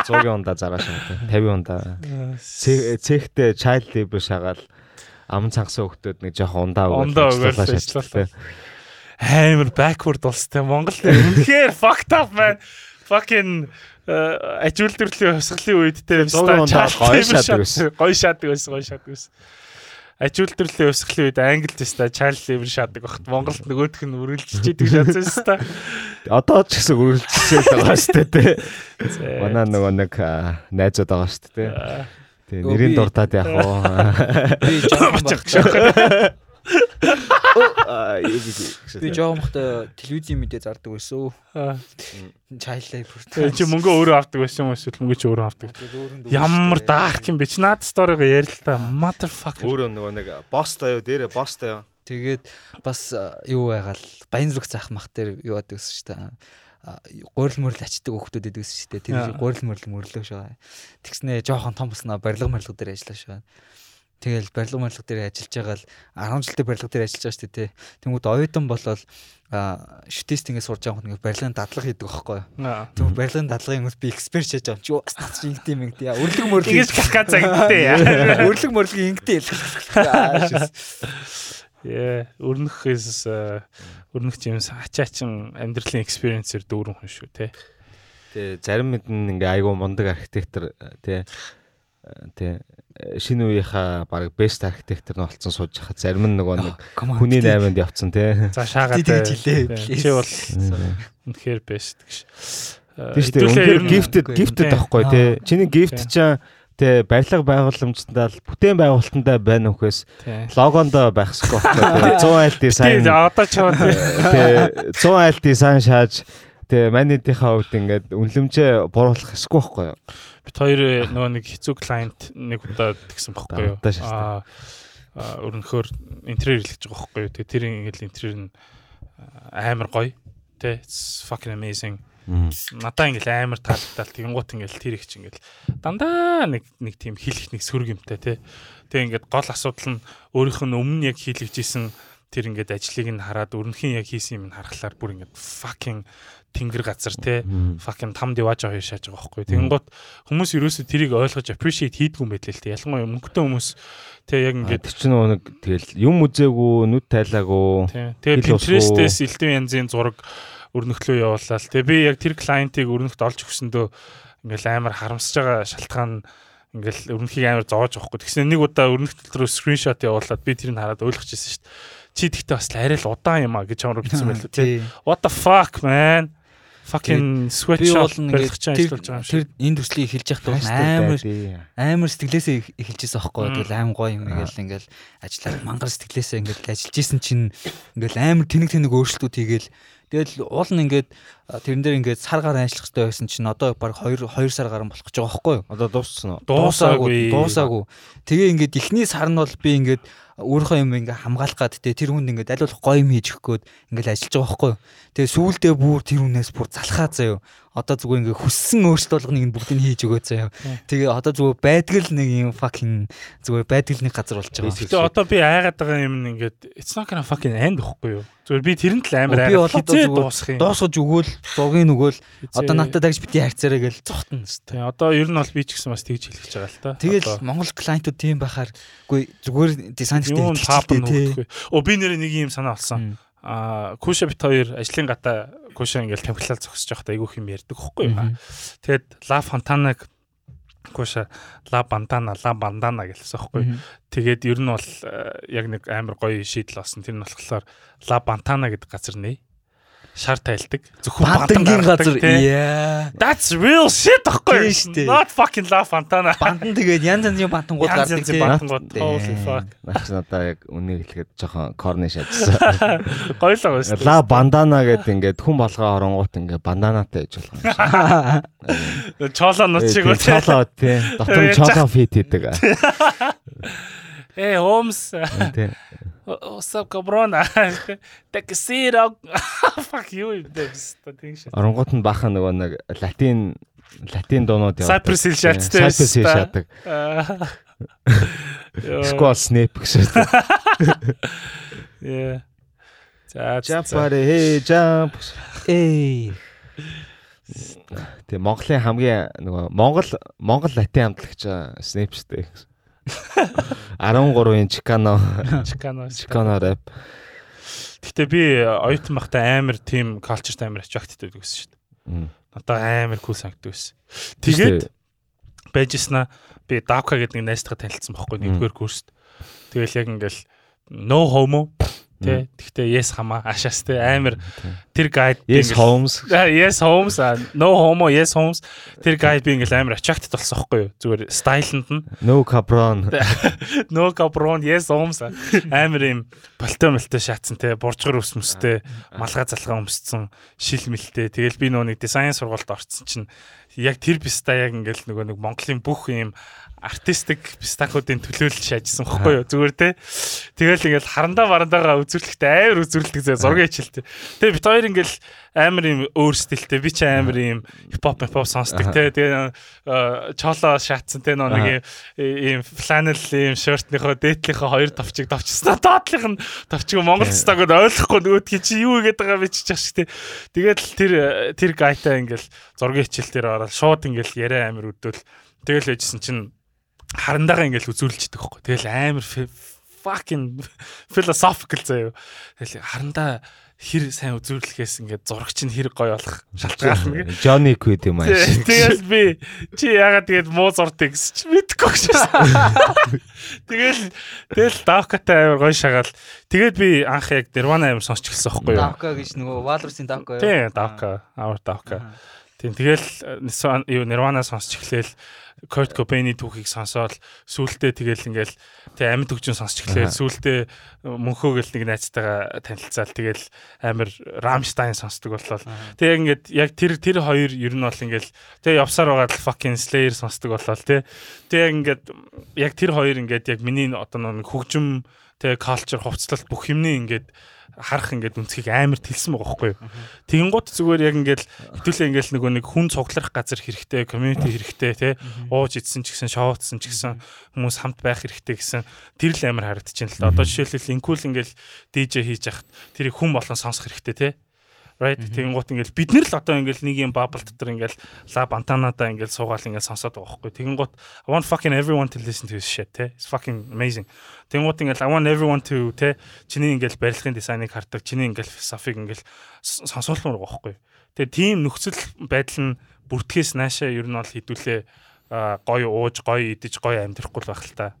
B: 100-ийн ундаа зараа шаа 50 ундаа. Цехтэй child labor шагаал ам цангасан хөлтөд нэг жоохон ундаа
C: өгөөл ажиллуулаа амар backward болсон те Монгол үнэхээр fucked up man. Fucking ажил төрлийн хувьсгалын үед те
B: гоё шаадаг байсан.
C: Гоё шаадаг байсан, гоё шаадаг байсан. Ажил төрлийн хувьсгалын үед англи теста чайл левер шаадаг багт Монголд нөгөөх нь үргэлжлэж идэг шатсан шүү дээ.
B: Одоо ч гэсэн үргэлжлэж байгаа шүү дээ. Манай нөгөө нэг найзууд байгаа шүү дээ. Тэгээ нэрийн дуртад яг уу.
A: Би жоохон Би бахта телевизийн мэдээ зардаг байсан. Чайлаа бүр.
C: Чи мөнгө өөрөө авдаг байсан юм эсвэл мөнгө чи өөрөө авдаг. Ямар даах юм бэ? Чи наад сториг ярил л та. Motherfucker.
B: Өөрөө нөгөө нэг бостой юу, дээрээ бостой юу.
A: Тэгээд бас юу байгаал баян зүрх заах мах дээр юу яадаг гэсэн шүү дээ гурил мөрл ачдаг хүмүүс байдаг шүү дээ. Тэр гурил мөрл мөрлөө шүү. Тэгснээ жоохон том болсноо барилга мөрлөг дээр ажиллаа шүү. Тэгэл барилга барилга дээр ажиллаж байгаа л 10 жилдээ барилга дээр ажиллаж байгаа шүү дээ. Тэнгүүд оюутан болол а шүтэст ингэ сурж байгаа хүн ингэ барилгын дадлага хийдэг байхгүй юу. Тэгвэл барилгын дадлагын хүмүүс би эксперт шааж байгаа. Чи наач чи ингэдэм юм гэдэг. Өрлөг мөрлөг
C: Тэгээс калка загтээ яа.
A: өрлөг мөрлөг ингэдэг.
C: Яа, өрнөхөөс өрнөх жимс ачаачин амьдралын экспириенсээр дүүрэн хүн шүү те.
B: Тэгээ зарим мэд нь ингээ айгу мундаг архитектор тий тий шинэ үеийнхаа баг бест архитектор нь олцсон сууж хахад зарим нь нөгөө нэг хүний найманд явцсан тий.
C: За шаагаад
A: Тэгж хэлээ.
C: чи бол үнэхээр бест гэж.
B: Тийм шүү дээ. Үнэхээр гифтэд гифтэд тахгүй тий. Чиний гифт чаа Тэ барилга байгууламжтандаа л бүтээн байгуулалтандаа байна үхээс логондоо байх хэрэгтэй байхгүй. 100 айл дизайн.
C: Тийм одоо ч
B: Тэ 100 айл дизайн шааж тэ манитийнхаа хувьд ингээд үнлэмжээ буруулах хэсгүй байхгүй юу?
C: Бид хоёр нөгөө нэг хэцүү клиент нэг удаа тэгсэн байхгүй юу? Аа өрнөхөөр интерьер хэлж байгаа байхгүй юу? Тэгээ тэр ингээл интерьер нь амар гоё. Тэ fucking amazing. Надаа ингээл амар таалагдал тэгэнгуут ингээл тэр их чи ингээл дандаа нэг нэг тийм хэлэх нэг сөрөг юмтай тий. Тэгээ ингээд гол асуудал нь өөрийнх нь өмнө яг хийлгэж исэн тэр ингээд ажлыг нь хараад өрнөхийн яг хийсэн юм нь харахаар бүр ингээд fucking тэнгэр газар те fucking там диваж хоёр шааж байгаа байхгүй. Тэгэнгუთ хүмүүс ерөөсөө тэрийг ойлгож appreciate хийдгүй юм байлээ л те. Ялангуяа мөнгөтэй хүмүүс те яг ингээд
B: чинь нэг тэгэл юм үзээгүй, нүд тайлаагүй.
C: те. Тэгээ
B: хэл
C: Pinterest-ээс элдв янзын зураг өрнөхлөө явууллаа л те. Би яг тэр клиентийг өрнөхт олж өгсөндөө ингээл амар харамсаж байгаа шалтгаан нь ингээл өрнөхийг амар зоож авахгүй. Тэгсэн нэг удаа өрнөх рүү скриншот явуулаад би тэрийг хараад ойлгочихсон шүү дээ. Чи тэгтээ бас арай л удаан юм а гэж чамруу бичсэн байлоо те. What the fuck man? Fucking sweatshop
A: бол ингээд
C: барилгач
A: тэр
C: ажиллаж байгаа юм шиг.
A: тэр энэ төслийг эхэлж явахдаа бол амар амар сэтгэлээсээ эх- эхэлжсэн аахгүй. Тэгэл аим гоё юм ингээл ингээл ажиллаад мангар сэтгэлээсээ ингээл ажиллаж исэн чинь ингээл амар тэнэг тэнэг өөрчлөлтүүд хийгээл тэгэл уул нь ингээд тэрэн дээр ингээд сар гараа ажиллах хэрэгтэй байсан чинь одоо баг 2 2 сар гарan болох гэж байгаа байхгүй юу
B: Одоо дууссан уу?
C: Дуусаагүй.
A: дуусаагүй тэгээ ингээд эхний сар нь бол би ингээд өөрийнхөө юм ингээ хамгаалах гад те тэр хүнд ингээд аль болох гоё юм хийж өгөх гээд ингээд ажиллаж байгаа байхгүй юу тэгээ сүүлдээ бүр тэр хүнээс бүр залхаа заяа одоо зүгээр ингээ хүссэн өөрчлөлт болгоныг нь бүгдийг хийж өгөө заяа тэгээ одоо зүгээр байдгал нэг юм fucking зүгээр байдгалны газар болж байгаа
C: Гэтэ одоо би айгаад байгаа юм ингээд it's not gonna fucking end гэхгүй юу. Зүгээр би тэрэнд л амар
A: Би бол
C: айгаад
A: одоо
C: хизээ дуусах юм.
A: дуусгаж өгөөл зугийн өгөөл одоо надад дагж бити хайрцаарай гэж цохтно
C: Тий, одоо ер нь бол би ч гэсэн бас тэгж хэлэх гэж байгаа л та.
A: Тэгэл Монгол клиентууд тийм байхаар үгүй зүгээр дизайнертэй
C: нь
A: тий.
C: Оо би нэр нэг юм санаа олсон. Аа Куша бит хоёр ажлын гата Куша ингээл тамхилал зогсож байхдаа айгүйх юм ярьдаг хөхгүй юм. Тэгэд Ла Фонтанаг Куша Ла Бандана Ла Бандана гэлсэн хөхгүй. Тэгээд ер нь бол э, яг нэг амар гоё шийдэл болсон. Тэр нь болохоор Ла Бантана гэдэг газар нэ. Шар тайлдаг. Зөвхөн
A: Бандангийн газар яа.
C: That's real shit
A: Тийм
C: ахгүй.
A: шүү дээ.
C: Not fucking La Fontana.
A: Бандан тэгээд янз янзын бантангууд
C: Янз
A: гардаг
C: янзын
A: тий.
C: бантангууд. Holy fuck.
B: Наач надаа яг үнийг хэлэхэд жоохон корниш ажилласан.
C: Гоё л байгаа шүү дээ.
B: Ла бандана гэдэг ингээд хүн болгоо оронгууд ингээд банданатай гэж юм.
C: Чоло нут шиг үү.
B: Чолоо тий. Дотор нь чолоо фит хийдэг.
C: Э, Холмс.
B: Тий.
C: What's up, cabrón? Take a seat. Fuck you. Дэвс. Тэгш.
B: Оронгууд нь баха нөгөө нэг латин латин дуунууд яваад.
C: Cypress Hill шаардтай
B: Cypress Hill шаадаг. Squall Snap гэсэн.
C: Yeah. За.
B: Jump party hey jump.
A: Эй.
B: Тэгээ Монголын хамгийн нөгөө Монгол Монгол латин хамтлагч Snap штэ. 13-ын Chicano
C: Чикано.
B: Chicano rap.
C: Гэтэ би оюутан байхдаа амар team culture амар attracted байсан шүү дээ. Надаа амар cool санагддаг байсан. Тэгээд байжснаа би Davka гэдэг нэг найзтайгаа танилцсан байхгүй нэгдүгээр курст. Тэгэл яг ингээл no homo Тэ? Тэгтээ yes хамаа ашаас тэ амар тэр гайд
B: Yes Holmes.
C: Yes homes no homo yes homes тэр гайд би ингээл амар attracted болсон байхгүй юу? Зүгээр стайланд нь.
B: No Cabron.
C: No cabron yes homes амар юм болтой мөлтөө шаацсан те буржгар ус мөстэй малгай залгаа өмссөн шил мэлтэй. Тэгэл би нөгөө нэг дизайн сургуульд орсон чинь яг тэр биста яг ингээл нөгөө нэг Монголын бүх юм артистик пистакуудын төлөөлөл шаажсан байхгүй юу? Зүгээр те. Тэгэл ингээл харандаа барандаага үзүүлэхдээ амар үзүүлдэг зэ зураг хичээлтэй тэгээ бит хоёр ингээл амар юм өөр стилтэй би ч амар юм хипхоп хипхоп сонсдог те. Тэгээ чоло шаатсан те нэг ийм фланел ийм шортныхоо дээдлийнхээ хоёр товчиг товчсон доотлих нь товчиг Монгол стагод ойлгохгүй нөгөөдгий чи юу игээд байгаа би ч чаш те. Тэгээд тэр тэр гайтай ингээл зургийн хичээл дээр ороод шууд ингээл яриа амар өдөөл тэгэл байжсэн чинь харандаага ингээл үзүүлчихдэг байхгүй. Тэгэл амар fucking philosophical заяа. Тэгэл харандаа хэр сайн үзүүлэхээс ингээд зурагч нь хэр гоё болох шалтгаална
B: гэ. Johnny Quid юм аа.
C: Тэгэл би чи ягаад тэгээд муу зуртыг гэж чи мэдэхгүй гэж. Тэгэл тэгэл Davka-тай амар гоё шагаал. Тэгээд би анх яг Nirvana амар сонсч эхэлсэн байхгүй юу?
A: Davka гэж нөгөө Walrus-ийн Davka юу?
C: Тийм, Davka, our Davka. Тийм тэгэл юу Nirvana сонсч эхлээл Kurt Cobain-ы түүхийг сонсоод сүултээ тэгэл ингээл тэг амьд төгжин сонсч эхлээл сүултээ мөнхөө гэл нэг найзтайгаа танилцаал тэгэл амир Rammstein сонсдог боллоо. Тэг яг ингээд яг тэр тэр хоёр ер нь бол ингээл тэг явсаар байгаа л fucking Slayer сонсдог боллоо тий. Тэг ингээд яг тэр хоёр ингээд яг миний одоо нэг хөгжим тэг culture хувцлалт бүх юмний ингээд харах ингээд үнцгийг амар тэлсэн байгаа байхгүй юу. Тэгэнгუთ зүгээр яг ингээд хэвлээ ингээд нөгөө нэг хүн цуглах газар хэрэгтэй, community хэрэгтэй те ууж идсэн ч гэсэн шоуцсан ч гэсэн хүмүүс хамт байх хэрэгтэй гэсэн тэр л амар харагдчихээн л да. Одоо жишээлбэл инкул ингээд DJ хийж яхад тэрийг хүн болон сонсох хэрэгтэй те right? Тэгэнгუут ингээл бид нэр л одоо ингээл нэг юм bubble дотор ингээл ла бантанада ингээл суугаал ингээл сонсоод байгаа хгүй тэгэнгуут i want fucking everyone to listen to this shit те it's fucking amazing. Тэгэнгуут ингээл i want everyone to те чиний ингээл барилгын дизайныг хардаг чиний ингээл философиг ингээл сонсоолмор байгаа хгүй тэгээ тийм нөхцөл байдал нь бүртгэхээс наашаа ер нь бол хідүүлээ гой ууж гой идэж гой амьдрахгүй л байх л та.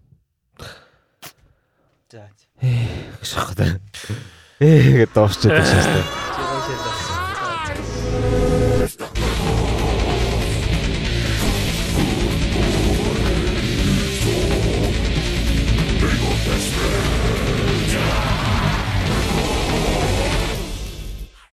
A: За.
B: Эх, шахаад. Эх, гэдэг дуусчихсан шүү дээ.